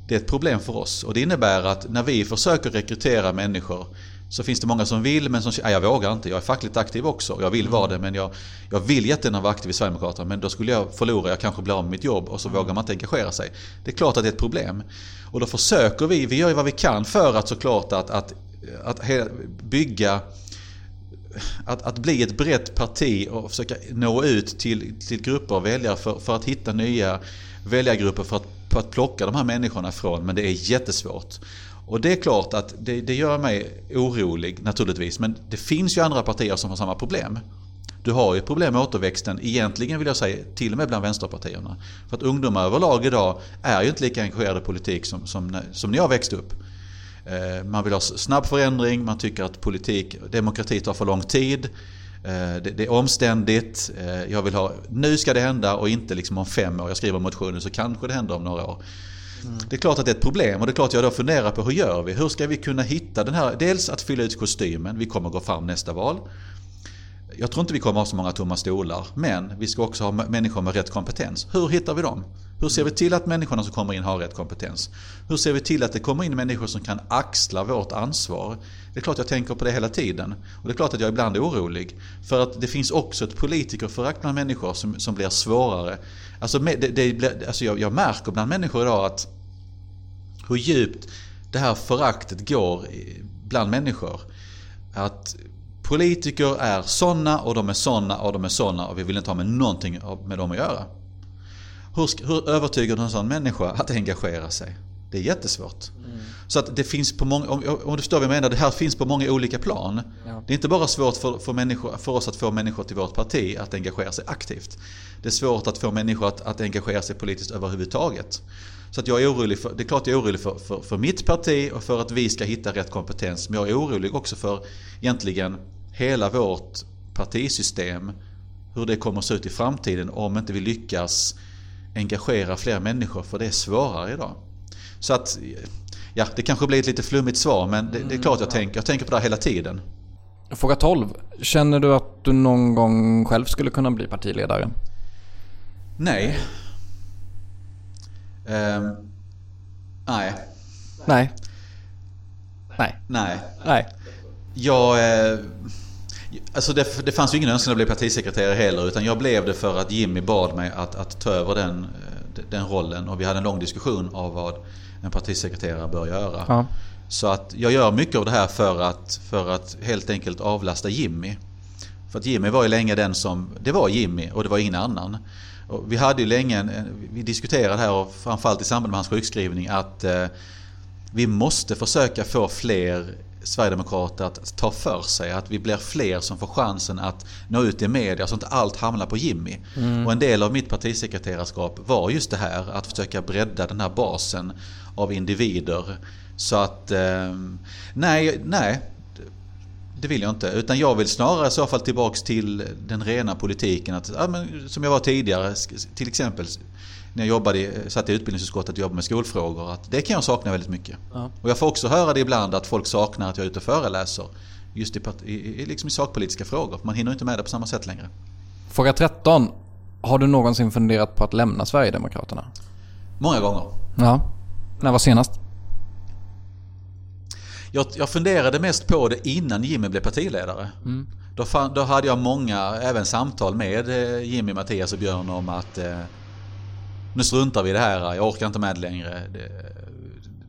Det är ett problem för oss och det innebär att när vi försöker rekrytera människor så finns det många som vill men som säger jag vågar inte. Jag är fackligt aktiv också. Jag vill vara det men jag, jag vill jättegärna vara aktiv i Sverigedemokraterna men då skulle jag förlora, jag kanske blir av med mitt jobb och så mm. vågar man inte engagera sig. Det är klart att det är ett problem. Och då försöker vi, vi gör ju vad vi kan för att såklart att, att, att bygga att, att bli ett brett parti och försöka nå ut till, till grupper av väljare för, för att hitta nya väljargrupper för att, för att plocka de här människorna ifrån. Men det är jättesvårt. Och det är klart att det, det gör mig orolig naturligtvis. Men det finns ju andra partier som har samma problem. Du har ju problem med återväxten, egentligen vill jag säga till och med bland vänsterpartierna. För att ungdomar överlag idag är ju inte lika engagerade i politik som, som, som när jag växte upp. Eh, man vill ha snabb förändring, man tycker att politik, demokrati tar för lång tid. Eh, det, är omständigt, eh, jag vill ha, nu ska det hända och inte liksom om fem år. Jag skriver motionen så kanske det händer om några år. Mm. Det är klart att det är ett problem och det är klart att jag då funderar på hur gör vi? Hur ska vi kunna hitta den här, dels att fylla ut kostymen, vi kommer gå fram nästa val. Jag tror inte vi kommer ha så många tomma stolar, men vi ska också ha människor med rätt kompetens. Hur hittar vi dem? Hur ser vi till att människorna som kommer in har rätt kompetens? Hur ser vi till att det kommer in människor som kan axla vårt ansvar? Det är klart jag tänker på det hela tiden. Och det är klart att jag ibland är orolig. För att det finns också ett politikerförakt bland människor som, som blir svårare. Alltså, det, det, alltså jag, jag märker bland människor idag att hur djupt det här föraktet går bland människor. Att politiker är såna och de är såna och de är såna och vi vill inte ha med någonting med dem att göra. Hur, hur övertygar du en sån människa att engagera sig? Det är jättesvårt. Mm. Så att det finns på många, om, om, du förstår vad jag menar, det här finns på många olika plan. Ja. Det är inte bara svårt för, för, människor, för oss att få människor till vårt parti att engagera sig aktivt. Det är svårt att få människor att, att engagera sig politiskt överhuvudtaget. Så att jag är orolig för, det är klart jag är orolig för, för, för, mitt parti och för att vi ska hitta rätt kompetens. Men jag är orolig också för egentligen hela vårt partisystem. Hur det kommer att se ut i framtiden om inte vi lyckas engagera fler människor för det är svårare idag. Så att, ja det kanske blir ett lite flummigt svar men det, det är klart jag tänker, jag tänker på det här hela tiden. Fråga 12. Känner du att du någon gång själv skulle kunna bli partiledare? Nej. Um, nej. Nej. Nej. Nej. Nej. Jag... Eh, alltså det, det fanns ju ingen önskan att bli partisekreterare heller utan jag blev det för att Jimmy bad mig att, att ta över den, eh, den rollen och vi hade en lång diskussion av vad en partisekreterare bör göra. Ja. Så att jag gör mycket av det här för att, för att helt enkelt avlasta Jimmy. För att Jimmy var ju länge den som, det var Jimmy och det var ingen annan. Vi hade ju länge, vi diskuterade här och framförallt i samband med hans sjukskrivning att eh, vi måste försöka få fler Sverigedemokrater att ta för sig. Att vi blir fler som får chansen att nå ut i media så att inte allt hamnar på Jimmy. Mm. Och en del av mitt partisekreterarskap var just det här. Att försöka bredda den här basen av individer. Så att, eh, nej, nej. Det vill jag inte. Utan jag vill snarare i så fall tillbaks till den rena politiken. Att, ja, men, som jag var tidigare, till exempel när jag jobbade, satt i utbildningsutskottet och jobbade med skolfrågor. Att det kan jag sakna väldigt mycket. Ja. Och jag får också höra det ibland att folk saknar att jag är ute och föreläser. Just i, i, liksom i sakpolitiska frågor. Man hinner inte med det på samma sätt längre. Fråga 13. Har du någonsin funderat på att lämna Sverigedemokraterna? Många gånger. Ja. När var senast? Jag, jag funderade mest på det innan Jimmy blev partiledare. Då, fan, då hade jag många, även samtal med eh, Jimmy, Mattias och Björn om att eh, nu struntar vi i det här, jag orkar inte med det längre. Det,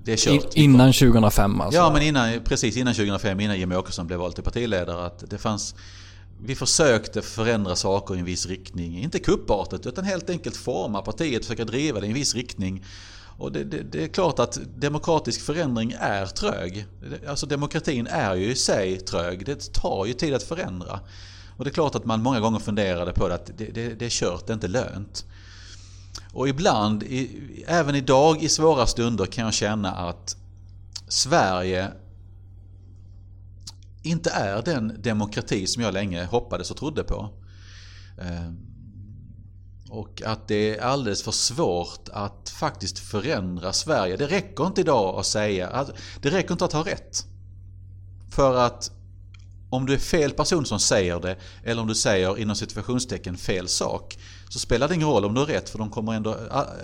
det är In, kört. innan 2005 alltså? Ja, men innan, precis innan 2005, innan Jimmy Åkesson blev vald till partiledare. Att det fanns, vi försökte förändra saker i en viss riktning. Inte kuppartat, utan helt enkelt forma partiet, försöka driva det i en viss riktning. Och det, det, det är klart att demokratisk förändring är trög. Alltså demokratin är ju i sig trög. Det tar ju tid att förändra. Och det är klart att man många gånger funderade på det att det, det, det är kört, det är inte lönt. Och ibland, i, även idag i svåra stunder kan jag känna att Sverige inte är den demokrati som jag länge hoppades och trodde på. Eh, och att det är alldeles för svårt att faktiskt förändra Sverige. Det räcker inte idag att säga, att det räcker inte att ha rätt. För att om du är fel person som säger det eller om du säger inom situationstecken fel sak så spelar det ingen roll om du har rätt för de kommer ändå,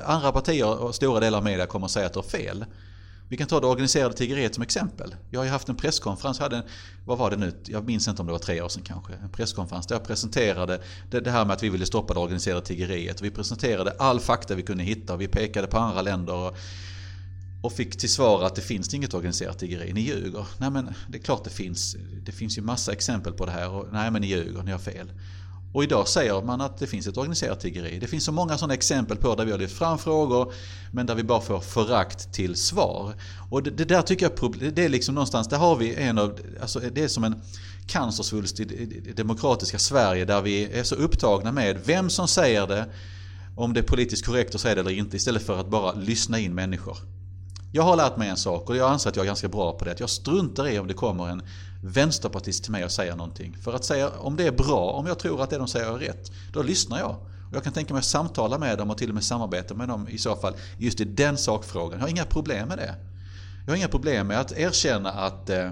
andra partier och stora delar av media kommer att säga att du har fel. Vi kan ta det organiserade tiggeriet som exempel. Jag har ju haft en presskonferens, hade en, vad var det nu, jag minns inte om det var tre år sedan kanske. En presskonferens där jag presenterade det, det här med att vi ville stoppa det organiserade tiggeriet. Vi presenterade all fakta vi kunde hitta och vi pekade på andra länder. Och, och fick till svar att det finns inget organiserat tiggeri, ni ljuger. Nej men det är klart det finns. Det finns ju massa exempel på det här. Och, nej men ni ljuger, ni har fel. Och idag säger man att det finns ett organiserat tiggeri. Det finns så många sådana exempel på där vi har lyft fram frågor men där vi bara får förakt till svar. Och det, det där tycker jag det är liksom någonstans, där har vi en av, alltså det är som en cancersvulst i det demokratiska Sverige där vi är så upptagna med vem som säger det, om det är politiskt korrekt att säga det eller inte istället för att bara lyssna in människor. Jag har lärt mig en sak och jag anser att jag är ganska bra på det. Jag struntar i om det kommer en vänsterpartist till mig och säger någonting. För att säga om det är bra, om jag tror att det de säger är rätt, då lyssnar jag. Och jag kan tänka mig att samtala med dem och till och med samarbeta med dem i så fall just i den sakfrågan. Jag har inga problem med det. Jag har inga problem med att erkänna att eh,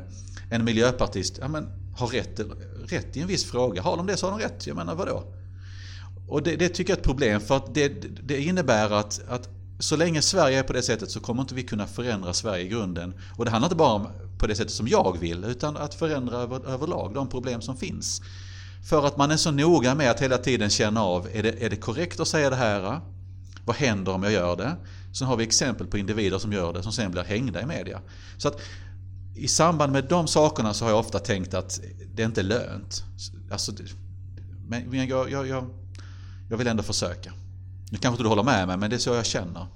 en miljöpartist ja, men, har rätt, rätt i en viss fråga. Har de det så har de rätt. Jag menar vadå? Och det, det tycker jag är ett problem för att det, det innebär att, att så länge Sverige är på det sättet så kommer inte vi kunna förändra Sverige i grunden. Och det handlar inte bara om på det sättet som jag vill utan att förändra över, överlag de problem som finns. För att man är så noga med att hela tiden känna av, är det, är det korrekt att säga det här? Vad händer om jag gör det? Sen har vi exempel på individer som gör det som sen blir hängda i media. Så att i samband med de sakerna så har jag ofta tänkt att det är inte lönt. Alltså, men jag, jag, jag, jag vill ändå försöka. Nu kanske inte du håller med mig men det är så jag känner.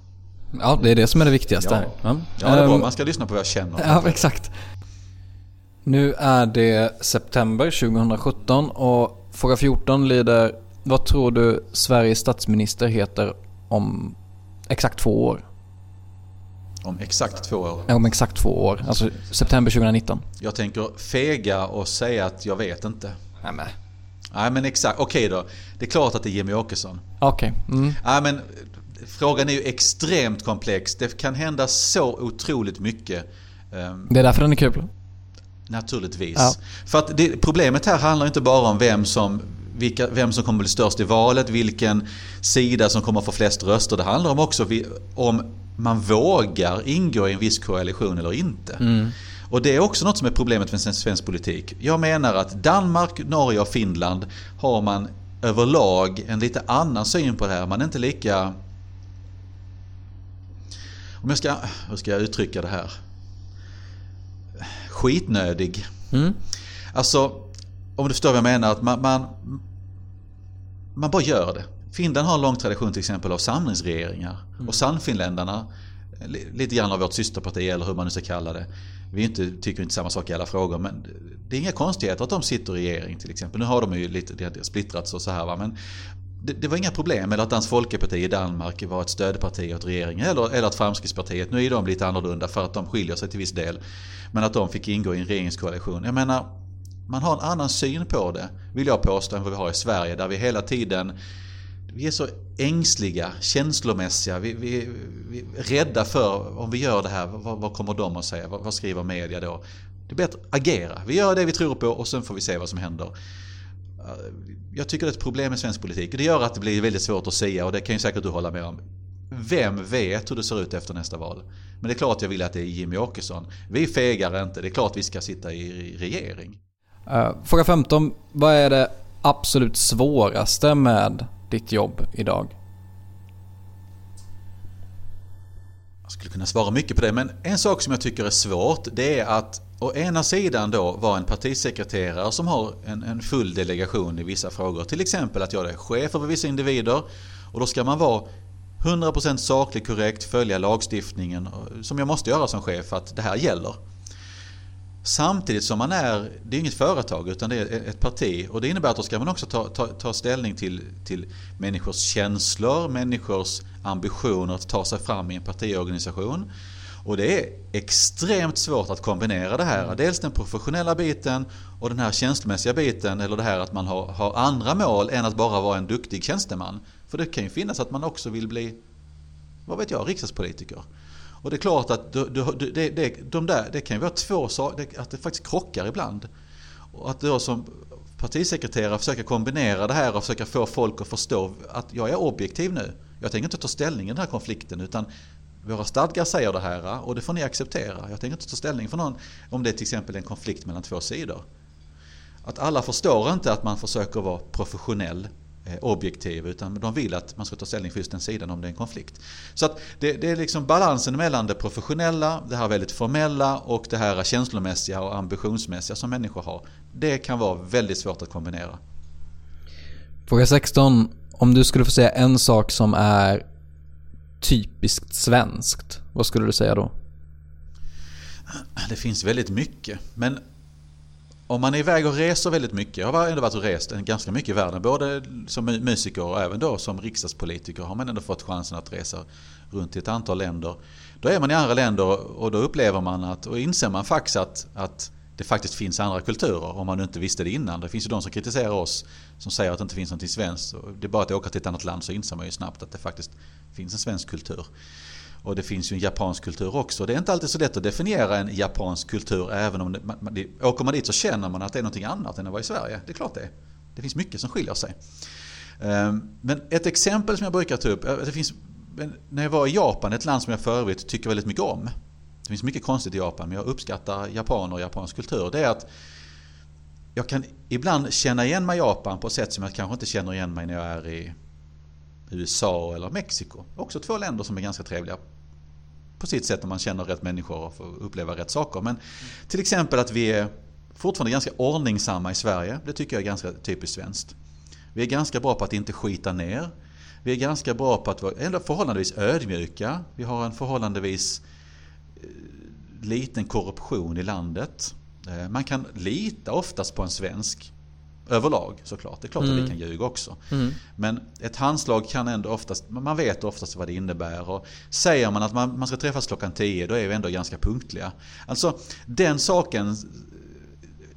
Ja, det är det som är det viktigaste Ja. Ja, det är bra. Ehm, Man ska lyssna på vad jag känner. *laughs* Ja, exakt. Nu är det september 2017 och fråga 14 lyder Vad tror du Sveriges statsminister heter om exakt två år? Om exakt två år. Ja, Om exakt två år, alltså september 2019. Jag tänker fega och säga att jag vet inte. Nej men. Nej men exakt, okej då. Det är klart att det är Jimmy Åkesson. Okej. Mm. Nej men frågan är ju extremt komplex. Det kan hända så otroligt mycket. ehm, Det är därför den är kul. Naturligtvis. Ja. För att det, problemet här handlar inte bara om vem som, vilka, vem som kommer bli störst i valet, vilken sida som kommer få flest röster. Det handlar om också om man vågar ingå i en viss koalition eller inte. Och det är också något som är problemet med svensk, politik. Jag menar att Danmark, Norge och Finland har man överlag en lite annan syn på det här. Man är inte lika... Om jag ska, hur ska jag uttrycka det här? Skitnödig. Mm. Alltså, om du förstår vad jag menar. Att man, man, man bara gör det. Finland har en lång tradition till exempel av samlingsregeringar. Och Sannfinländarna, lite grann av vårt systerparti eller hur man nu ska kalla det. Vi inte, tycker inte samma sak i alla frågor men det är inga konstigheter att de sitter i regering till exempel. Nu har de ju lite det har splittrats och så här va. Men det, det var inga problem. Eller att Dansk Folkeparti i Danmark var ett stödparti åt regeringen. Eller, eller att Framskrittspartiet, nu är de lite annorlunda för att de skiljer sig till viss del. Men att de fick ingå i en regeringskoalition. Jag menar, man har en annan syn på det, vill jag påstå, än vad vi har i Sverige. Där vi hela tiden vi är så ängsliga, känslomässiga. Vi, vi, vi är rädda för om vi gör det här, vad, vad kommer de att säga? Vad, vad skriver media då? Det är bättre att agera. Vi gör det vi tror på och sen får vi se vad som händer. Eh, jag tycker det är ett problem med svensk politik. Det gör att det blir väldigt svårt att säga och det kan ju säkert du hålla med om. vem vet hur det ser ut efter nästa val? Men det är klart jag vill att det är Jimmy Åkesson. Vi fegar inte, det är klart vi ska sitta i regering. Uh, fråga 15. Vad är det absolut svåraste med ditt jobb idag? Jag skulle kunna svara mycket på det, men en sak som jag tycker är svårt det är att å ena sidan då vara en partisekreterare som har en, en full delegation i vissa frågor. Till exempel att jag är chef över vissa individer och då ska man vara 100% sakligt korrekt, följa lagstiftningen som jag måste göra som chef för att det här gäller. Samtidigt som man är, det är inget företag utan det är ett parti och det innebär att då ska man också ta, ta, ta ställning till, till människors känslor, människors ambitioner att ta sig fram i en partiorganisation. Och det är extremt svårt att kombinera det här. Dels den professionella biten och den här känslomässiga biten eller det här att man har, har andra mål än att bara vara en duktig tjänsteman. För det kan ju finnas att man också vill bli, vad vet jag, riksdagspolitiker. Och det är klart att det, det, det, de där, det kan ju vara två saker, att det faktiskt krockar ibland. Och att då som partisekreterare försöker kombinera det här och försöka få folk att förstå att jag är objektiv nu. Jag tänker inte ta ställning i den här konflikten utan våra stadgar säger det här och det får ni acceptera. Jag tänker inte ta ställning för någon om det är till exempel en konflikt mellan två sidor. Att alla förstår inte att man försöker vara professionell objektiv utan de vill att man ska ta ställning för just den sidan om det är en konflikt. Så att det, det, är liksom balansen mellan det professionella, det här väldigt formella och det här känslomässiga och ambitionsmässiga som människor har. Det kan vara väldigt svårt att kombinera. Fråga 16. Om du skulle få säga en sak som är typiskt svenskt, vad skulle du säga då? Det finns väldigt mycket. Men om man är iväg och reser väldigt mycket, jag har ändå varit och rest ganska mycket i världen, både som musiker och även då som riksdagspolitiker har man ändå fått chansen att resa runt i ett antal länder. Då är man i andra länder och då upplever man att, och inser man faktiskt att, att det faktiskt finns andra kulturer om man inte visste det innan. Det finns ju de som kritiserar oss som säger att det inte finns något svenskt. Det är bara att åka till ett annat land så inser man ju snabbt att det faktiskt finns en svensk kultur. Och det finns ju en japansk kultur också. Det är inte alltid så lätt att definiera en japansk kultur även om det, man, det, åker man dit så känner man att det är något annat än att vara i Sverige. Det är klart det Det finns mycket som skiljer sig. Ehm, men ett exempel som jag brukar ta upp. Eh, det finns, när jag var i Japan, ett land som jag för övrigt tycker väldigt mycket om. Det finns mycket konstigt i Japan men jag uppskattar japaner och japansk kultur. Det är att jag kan ibland känna igen mig i Japan på ett sätt som jag kanske inte känner igen mig när jag är i USA eller Mexiko. Också två länder som är ganska trevliga på sitt sätt om man känner rätt människor och får uppleva rätt saker. Men till exempel att vi är fortfarande ganska ordningsamma i Sverige. Det tycker jag är ganska typiskt svenskt. Vi är ganska bra på att inte skita ner. Vi är ganska bra på att vara ändå förhållandevis ödmjuka. Vi har en förhållandevis eh, liten korruption i landet. Eh, man kan lita oftast på en svensk Överlag såklart. Det är klart mm. att vi mm. kan ljuga också. Mm. Men ett handslag kan ändå oftast, man vet oftast vad det innebär. Och säger man att man, man ska träffas klockan 10 då är vi ändå ganska punktliga. Alltså den saken,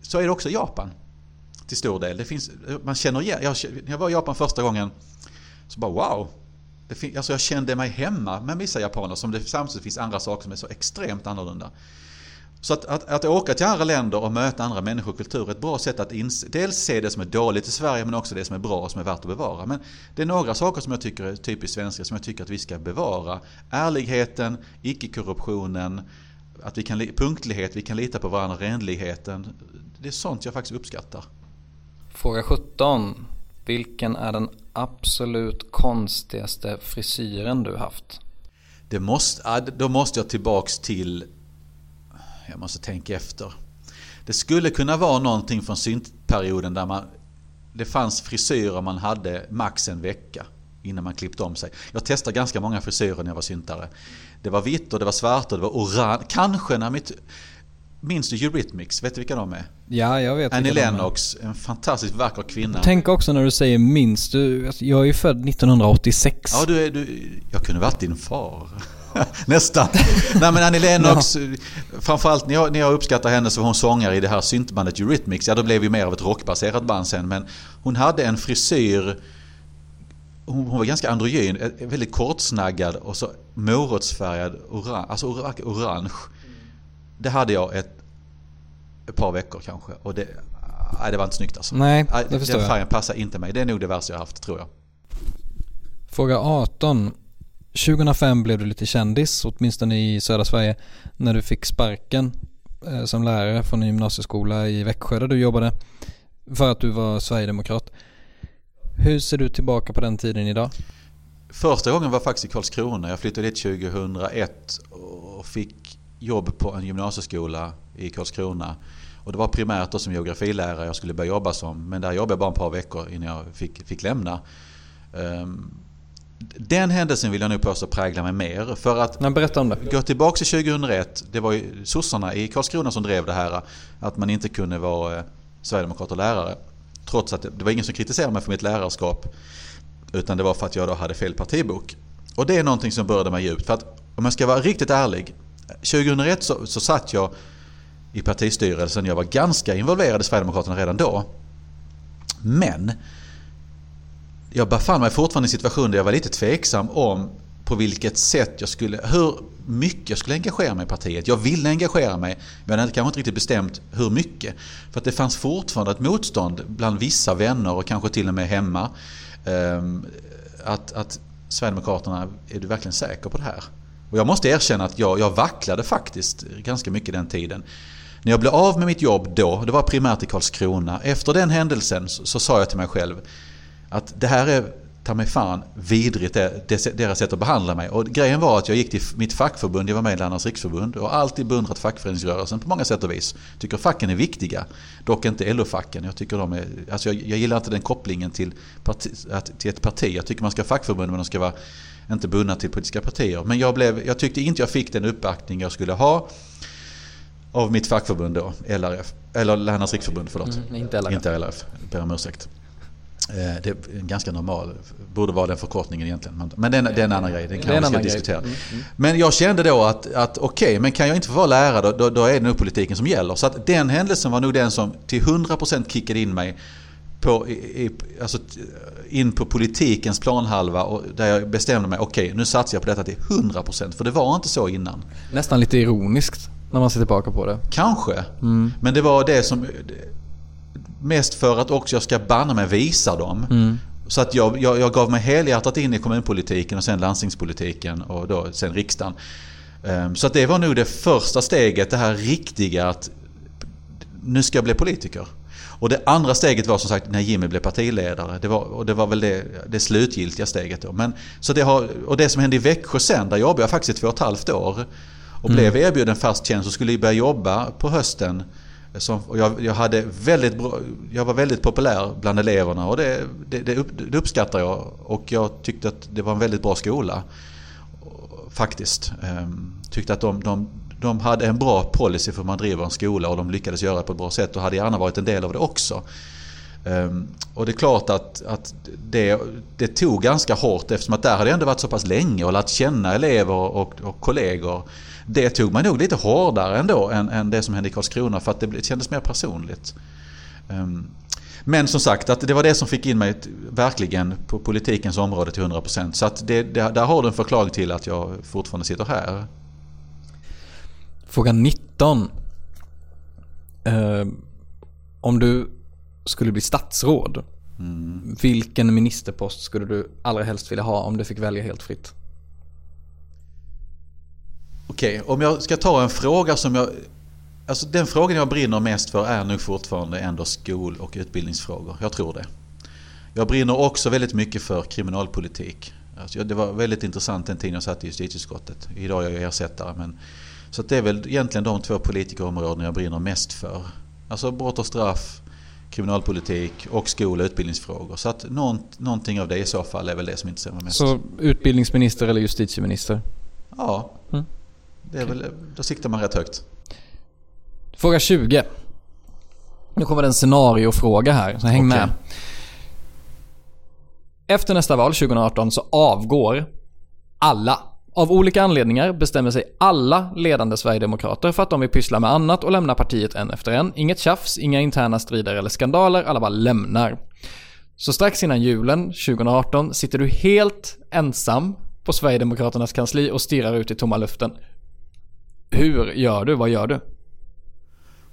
så är det också i Japan. Till stor del. Det finns, man känner igen, jag, jag var i Japan första gången så bara wow. Det fin, alltså jag kände mig hemma med vissa japaner som det samtidigt finns andra saker som är så extremt annorlunda. Så att, att, att åka till andra länder och möta andra människor och kulturer är ett bra sätt att inse, dels se det som är dåligt i Sverige men också det som är bra och som är värt att bevara. Men det är några saker som jag tycker är typiskt svenska som jag tycker att vi ska bevara. Ärligheten, icke-korruptionen, att vi kan, punktlighet, vi kan lita på varandra, renligheten. Det är sånt jag faktiskt uppskattar. Fråga 17. Vilken är den absolut konstigaste frisyren du haft? Det måste, då måste jag tillbaks till jag måste tänka efter. Det skulle kunna vara någonting från syntperioden där man, det fanns frisyrer man hade max en vecka innan man klippte om sig. Jag testade ganska många frisyrer när jag var syntare. Det var vitt och det var svart och det var orange. Kanske när mitt... Minns du Eurythmics? Vet du vilka de är? Ja, jag vet Annie Lennox, en fantastiskt vacker kvinna. Tänk också när du säger minns du. Jag är ju född 1986. Ja, du är, du, jag kunde varit din far. *laughs* Nästan. Nej men Annie Lennox, ja. framförallt när jag, när jag uppskattar henne så var hon sångare i det här syntbandet Eurythmics. Ja då blev vi mer av ett rockbaserat band sen. Men hon hade en frisyr, hon, var ganska androgyn, väldigt kortsnaggad och så morotsfärgad orange. Alltså orange. Det hade jag ett, ett par veckor kanske. Och det, nej, det var inte snyggt alltså. Nej, det förstår Den färgen passar inte mig. Det är nog det värsta jag haft tror jag. Fråga 18. 2005 blev du lite kändis, åtminstone i södra Sverige, när du fick sparken eh, som lärare från en gymnasieskola i Växjö där du jobbade för att du var sverigedemokrat. Hur ser du tillbaka på den tiden idag? Första gången var faktiskt i Karlskrona. Jag flyttade dit 2001 och fick jobb på en gymnasieskola i Karlskrona. Och det var primärt då som geografilärare jag skulle börja jobba som. Men där jobbade jag bara ett par veckor innan jag fick, fick lämna. Um, den händelsen vill jag nog påstå präglar mig mer. För att Men berätta om det. gå tillbaka till 2001. Det var ju sossarna i Karlskrona som drev det här. Att man inte kunde vara eh, sverigedemokrat och lärare. Trots att det, var ingen som kritiserade mig för mitt lärarskap. Utan det var för att jag då hade fel partibok. Och det är någonting som berörde mig djupt. För att om jag ska vara riktigt ärlig. 2001 så, så satt jag i partistyrelsen. Jag var ganska involverad i Sverigedemokraterna redan då. Men jag befann mig fortfarande i en situation där jag var lite tveksam om på vilket sätt jag skulle, hur mycket jag skulle engagera mig i partiet. Jag ville engagera mig men jag hade kanske inte riktigt bestämt hur mycket. För att det fanns fortfarande ett motstånd bland vissa vänner och kanske till och med hemma. Ehm, att, att Sverigedemokraterna, är du verkligen säker på det här? Och jag måste erkänna att jag, jag vacklade faktiskt ganska mycket den tiden. När jag blev av med mitt jobb då, det var primärt i Karlskrona. Efter den händelsen så, så sa jag till mig själv att det här är ta mig fan vidrigt deras sätt att behandla mig. Och grejen var att jag gick till mitt fackförbund, jag var med i Lärarnas riksförbund och alltid beundrat fackföreningsrörelsen på många sätt och vis. Tycker facken är viktiga, dock inte LO-facken. Jag, tycker de är, alltså jag, jag gillar inte den kopplingen till, parti, att, till ett parti. Jag tycker man ska ha fackförbund men de ska vara inte bundna till politiska partier. Men jag, blev, jag tyckte inte jag fick den uppbackning jag skulle ha av mitt fackförbund då, LRF. Eller Lärarnas riksförbund, förlåt. Mm, inte LRF. Inte LRF, ber om ursäkt. Eh, det är ganska normal, borde vara den förkortningen egentligen. Men det är, det är en annan grej, den kan vi ska diskutera. Mm, mm. Men jag kände då att, att okej, okay, men kan jag inte få vara lärare då, då, då, är det nog politiken som gäller. Så att den händelsen var nog den som till 100% kickade in mig på, i, alltså, in på politikens planhalva och där jag bestämde mig, okej okay, nu satsar jag på detta till 100% för det var inte så innan. Nästan lite ironiskt när man ser tillbaka på det. Kanske, mm. men det var det som Mest för att också jag ska banna mig visa dem. Mm. Så att jag, jag, jag, gav mig helhjärtat in i kommunpolitiken och sen landstingspolitiken och då sen riksdagen. Ehm, så att det var nog det första steget, det här riktiga att nu ska jag bli politiker. Och det andra steget var som sagt när Jimmy blev partiledare. Det var, och det var väl det, det slutgiltiga steget då. Men, så det har, och det som hände i Växjö sen, där jobbade jag faktiskt i två och ett halvt år. Och mm. blev erbjuden fast tjänst och skulle börja jobba på hösten som, jag, jag, hade väldigt bra, jag var väldigt populär bland eleverna och det, det, det, upp, det uppskattar jag. Och jag tyckte att det var en väldigt bra skola. Faktiskt. Ehm, tyckte att de, de, de hade en bra policy för hur man driver en skola och de lyckades göra det på ett bra sätt och hade gärna varit en del av det också. Ehm, och det är klart att, att det, det tog ganska hårt eftersom att där hade jag ändå varit så pass länge och lärt känna elever och, och kollegor det tog man nog lite hårdare ändå än, än det som hände i Karlskrona för att det kändes mer personligt. Ehm, men som sagt, att det var det som fick in mig verkligen på politikens område till 100%. Så att det, det, där har du en förklaring till att jag fortfarande sitter här. Fråga 19. Eh, om du skulle bli statsråd, mm. vilken ministerpost skulle du allra helst vilja ha om du fick välja helt fritt? Okej, okay, om jag ska ta en fråga som jag... Alltså den frågan jag brinner mest för är nog fortfarande ändå skol och utbildningsfrågor. Jag tror det. Jag brinner också väldigt mycket för kriminalpolitik. Alltså det var väldigt intressant den tiden jag satt i justitieutskottet. Idag är jag ersättare. Men, så det är väl egentligen de två politikerområden jag brinner mest för. Alltså brott och straff, kriminalpolitik och skol och utbildningsfrågor. Så att någonting av det i så fall är väl det som intresserar mig mest. Så utbildningsminister eller justitieminister? Ja. Mm. Det är väl, då siktar man rätt högt. Fråga 20. Nu kommer det en scenariofråga här, så häng okay. med. Efter nästa val 2018 så avgår alla. Av olika anledningar bestämmer sig alla ledande Sverigedemokrater för att de vill pyssla med annat och lämna partiet en efter en. Inget tjafs, inga interna strider eller skandaler, alla bara lämnar. Så strax innan julen 2018 sitter du helt ensam på Sverigedemokraternas kansli och stirrar ut i tomma luften. Hur gör du? Vad gör du?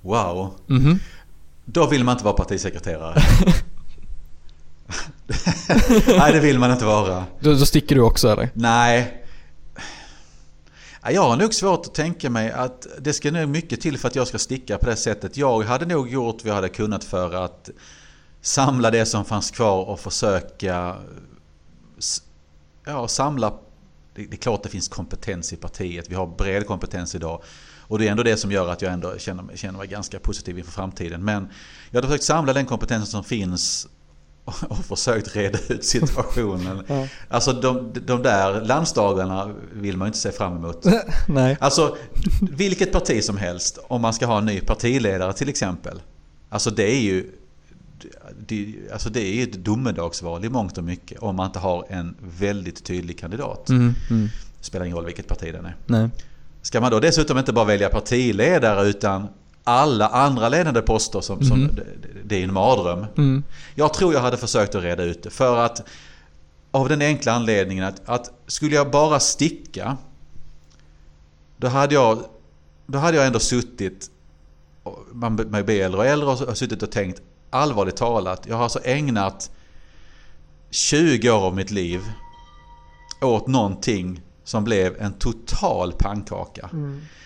Wow. Mm -hmm. Då vill man inte vara partisekreterare. *laughs* Nej, det vill man inte vara. Då, då sticker du också eller? Nej, jag har nog svårt att tänka mig att det ska nog mycket till för att jag ska sticka på det sättet. Jag hade nog gjort vad jag hade kunnat för att samla det som fanns kvar och försöka ja, samla. Det det är klart det finns kompetens i partiet. Vi har bred kompetens idag. Och det är ändå det som gör att jag ändå känner mig, känner mig ganska positiv inför framtiden. Men jag hade försökt samla den kompetensen som finns och försökt reda ut situationen. Alltså de, de där landsdagarna vill man ju inte se fram emot. *laughs* Nej. Alltså vilket parti som helst, om man ska ha en ny partiledare till exempel. Alltså det är ju det, alltså det är ett domedagsval i mångt och mycket om man inte har en väldigt tydlig kandidat. Mm, mm. Spelar ingen roll vilket parti den är. Nej. Ska man då dessutom inte bara välja partiledare utan alla andra ledande poster som, som det, det är en mardröm. Mm. Jag tror jag hade försökt att reda ut det för att av den enkla anledningen att, att skulle jag bara sticka då hade jag, då hade jag ändå suttit man blir äldre och äldre och har suttit och tänkt allvarligt talat. Jag har alltså ägnat 20 år av mitt liv åt någonting som blev en total pannkaka.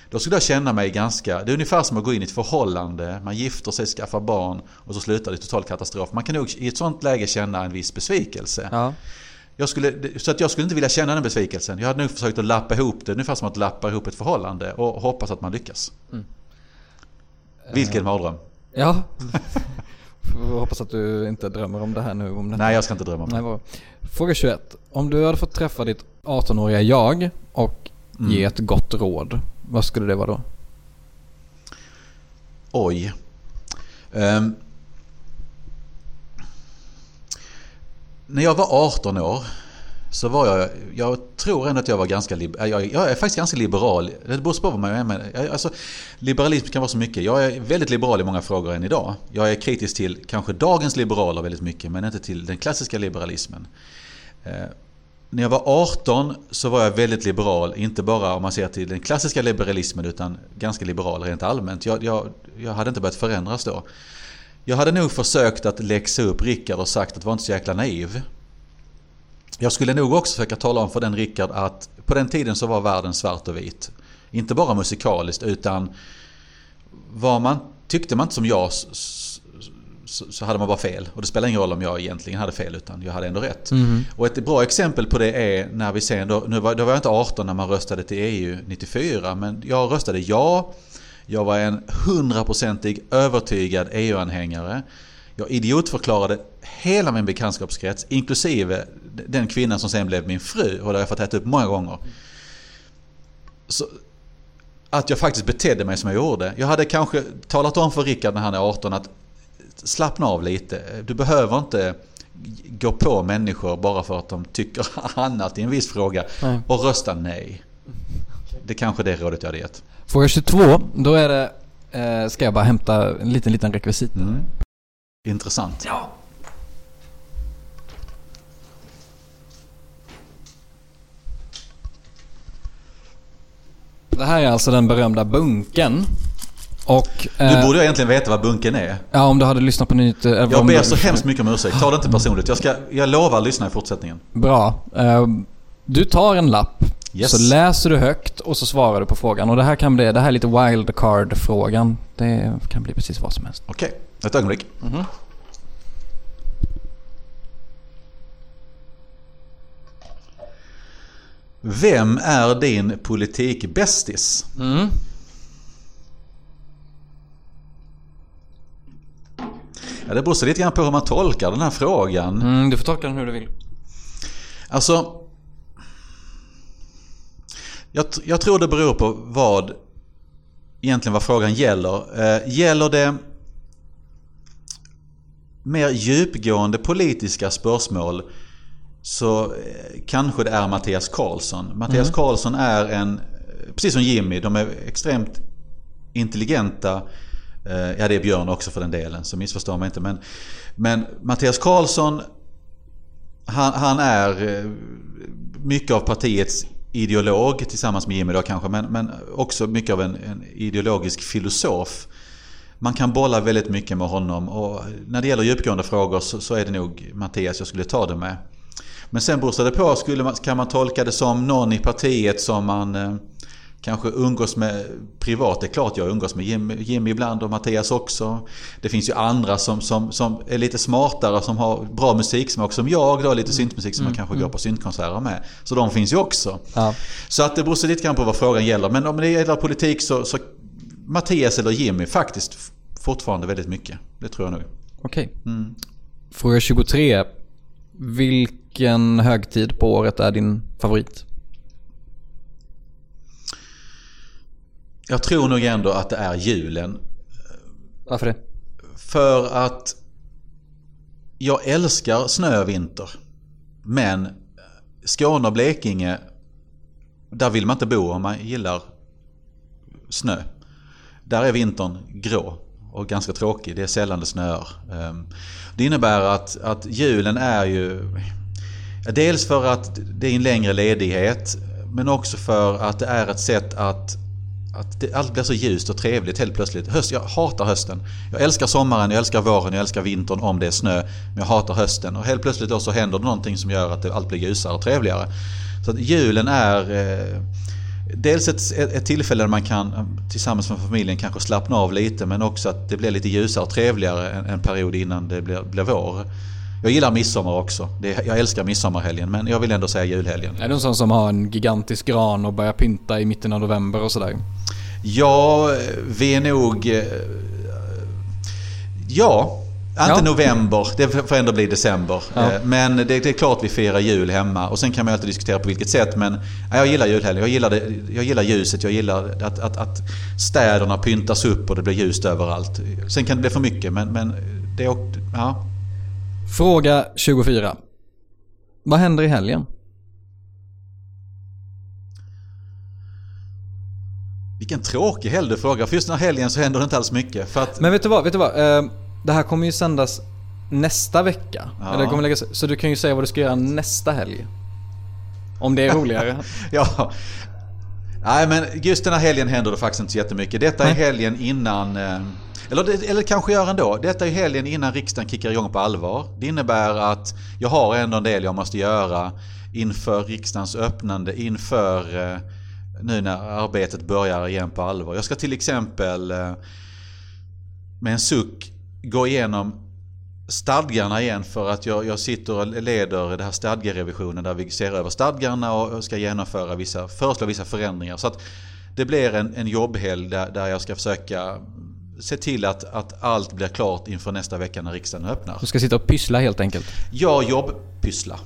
Då skulle jag känna mig ganska... Det är ungefär som att gå in i ett förhållande. Man gifter sig, skaffar barn och så slutar det i total katastrof. Man kan nog i ett sånt läge känna en viss besvikelse. Ja. Jag skulle, så att jag skulle inte vilja känna den besvikelsen. Jag hade nog försökt att lappa ihop det, ungefär som att lappa ihop ett förhållande och hoppas att man lyckas. Vilken mardröm. Ja. *laughs* Får hoppas att du inte drömmer om det här nu. Om det Nej, jag ska inte drömma om det. Fråga 21. Om du hade fått träffa ditt 18-åriga jag och ge ett gott råd, vad skulle det vara då? Oj. Ehm. när jag var 18 år så var jag, jag tror ändå att jag var ganska, jag, jag är faktiskt ganska liberal. Det beror på vad man är med. Alltså, liberalism kan vara så mycket. Jag är väldigt liberal i många frågor än idag. Jag är kritisk till kanske dagens liberaler väldigt mycket men inte till den klassiska liberalismen. När jag var 18 så var jag väldigt liberal, inte bara om man ser till den klassiska liberalismen utan ganska liberal rent allmänt. Jag, jag, jag hade inte börjat förändras då. Jag hade nog försökt att läxa upp Rickard och sagt att var inte så jäkla naiv. Jag skulle nog också försöka tala om för den Rickard att på den tiden så var världen svart och vit. Inte bara musikaliskt utan var man, tyckte man inte som jag så, så, hade man bara fel. Och det spelar ingen roll om jag egentligen hade fel utan jag hade ändå rätt. Och ett bra exempel på det är när vi sen, då, nu var, då var jag inte 18 när man röstade till EU 94 men jag röstade ja. Jag var en hundraprocentig övertygad EU-anhängare. Jag idiotförklarade hela min bekantskapskrets, inklusive den kvinnan som sen blev min fru. Och det har jag fått äta upp många gånger. Så, att jag faktiskt betedde mig som jag gjorde. Jag hade kanske talat om för Rickard när han är 18 att slappna av lite. Du behöver inte gå på människor bara för att de tycker *laughs* annat i en viss fråga. Nej. Och rösta nej. Det är kanske det rådet jag hade gett. Fråga 22. Då är det, eh, ska jag bara hämta en liten, liten rekvisit. Intressant. Ja. Det här är alltså den berömda bunken. Och... Nu eh, borde egentligen veta vad bunken är. Ja, om du hade lyssnat på nyheter... eller Jag ber du- så hemskt mycket om ursäkt. Ta det inte personligt. Jag, ska, jag lovar att lyssna i fortsättningen. Bra. Eh, Du tar en lapp, Yes. så läser du högt och så svarar du på frågan. Och det här kan bli, det här är lite wildcard-frågan. Det kan bli precis vad som helst. Okej, ett ögonblick. Vem är din politikbästis? Ja, det beror så lite grann på hur man tolkar den här frågan. Mm, du får tolka den hur du vill. Alltså... Jag, jag tror det beror på vad egentligen vad frågan gäller. Eh, gäller det mer djupgående politiska spörsmål så eh, kanske det är Mattias Karlsson. Mattias Karlsson är en, eh, precis som Jimmy, de är extremt intelligenta. Eh, ja, det är Björn också för den delen, så missförstå mig inte. Men, men Mattias Karlsson han, han är eh, mycket av partiets ideolog tillsammans med Jimmy då kanske, men, men också mycket av en, en ideologisk filosof. Man kan bolla väldigt mycket med honom och när det gäller djupgående frågor så, så är det nog Mattias jag skulle ta det med. Men sen beror det på, skulle man, kan man tolka det som någon i partiet som man eh, kanske umgås med privat. Det är klart jag umgås med Jimmy, Jimmy ibland och Mattias också. Det finns ju andra som, som, som är lite smartare som har bra musiksmak som jag då, lite syntmusik som man kanske går på syntkonserter med. Så de finns ju också. Ja. Så att det beror så lite grann på vad frågan gäller. Men om det gäller politik så, så Mattias eller Jimmy faktiskt fortfarande väldigt mycket. Det tror jag nog. Okej. Fråga 23. Vilken högtid på året är din favorit? Jag tror nog ändå att det är julen. Varför det? För att jag älskar snö och vinter. Men Skåne och Blekinge, där vill man inte bo om man gillar snö. Där är vintern grå och ganska tråkig. Det är sällan det snöar. Ehm, Det innebär att, att julen är ju... Dels för att det är en längre ledighet. Men också för att det är ett sätt att att det, allt blir så ljust och trevligt helt plötsligt. Höst, jag hatar hösten. Jag älskar sommaren, jag älskar våren, jag älskar vintern om det är snö. Men jag hatar hösten. Och helt plötsligt då så händer det någonting som gör att det, allt blir ljusare och trevligare. Så att julen är eh, dels ett, ett, tillfälle där man kan tillsammans med familjen kanske slappna av lite. Men också att det blir lite ljusare och trevligare en, en period innan det blir, blir vår. Jag gillar midsommar också. Det, jag älskar midsommarhelgen men jag vill ändå säga julhelgen. Är du en sån som har en gigantisk gran och börjar pynta i mitten av november och sådär? Ja, vi är nog... eh, Ja, inte Ja. november. Det får ändå bli december. Ja. Eh, Men det, det är klart vi firar jul hemma. Och sen kan man ju alltid diskutera på vilket sätt. Men ja, jag gillar julhelgen. Jag gillar, det, jag gillar ljuset. Jag gillar att, att, att städerna pyntas upp och det blir ljust överallt. Sen kan det bli för mycket men, men det är också... Ja. Fråga 24. Vad händer i helgen? Vilken tråkig helg du frågar. För just den här helgen så händer det inte alls mycket. För att, Men vet du vad? Vet du vad? Eh, Det här kommer ju sändas nästa vecka. Ja. Eller kommer läggas, så du kan ju säga vad du ska göra nästa helg. Om det är roligare. *laughs* Ja. Nej men just den här helgen händer det faktiskt inte så jättemycket. Detta är helgen innan... Eller, eller kanske gör ändå. Detta är helgen innan riksdagen kickar igång på allvar. Det innebär att jag har ändå en del jag måste göra inför riksdagens öppnande, inför eh, nu när arbetet börjar igen på allvar. Jag ska till exempel eh, med en suck gå igenom stadgarna igen för att jag, jag sitter och leder det här stadgerevisionen där vi ser över stadgarna och ska genomföra vissa, föreslå vissa förändringar. Så att det blir en, en jobbhelg där, där jag ska försöka se till att, att allt blir klart inför nästa vecka när riksdagen öppnar. Du ska sitta och pyssla helt enkelt. Jag jobbpyssla.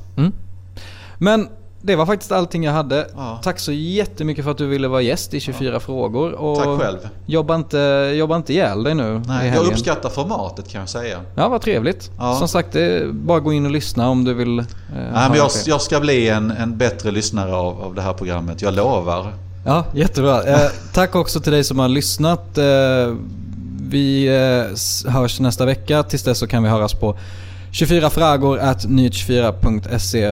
Men det var faktiskt allting jag hade. Ja. Tack så jättemycket för att du ville vara gäst i 24 frågor. Och Tack själv. Jobba inte, jobba inte ihjäl dig nu Nej, jag uppskattar formatet kan jag säga. Ja, vad trevligt. Ja. Som sagt, bara gå in och lyssna om du vill. Eh, Nej, men jag, jag ska bli en, en bättre lyssnare av, av det här programmet. Jag lovar. Ja, jättebra. Eh, tack också till dig som har lyssnat. Eh, vi eh, hörs nästa vecka. Tills dess så kan vi höras på 24fragor at nyhet24.se.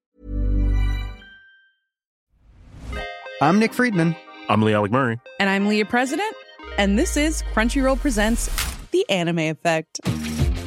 I'm Nick Friedman. I'm Lee Alec Murray. And I'm Leah President, and this is Crunchyroll Presents The Anime Effect.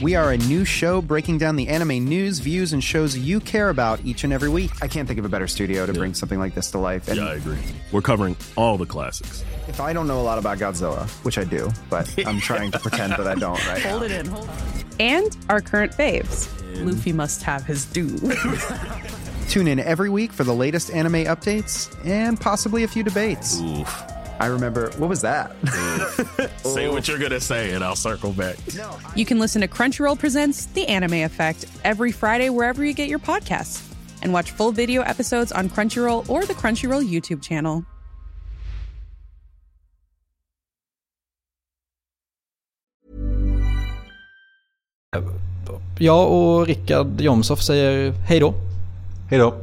We are a new show breaking down the anime news, views, and shows you care about each and every week. I can't think of a better studio to bring something like this to life. And Yeah, I agree. We're covering all the classics. If I don't know a lot about Godzilla, which I do, but I'm trying to pretend that I don't right *laughs* Hold now. it in, hold it. And our current faves. Luffy must have his due. *laughs* Tune in every week for the latest anime updates and possibly a few debates. Oof. I remember, what was that? Say what you're gonna say, and I'll circle back. you can listen to Crunchyroll Presents The Anime Effect every Friday wherever you get your podcasts. And watch full video episodes on Crunchyroll or the Crunchyroll YouTube channel. Jag och Rickard Jomshoff säger hej då. Hej då.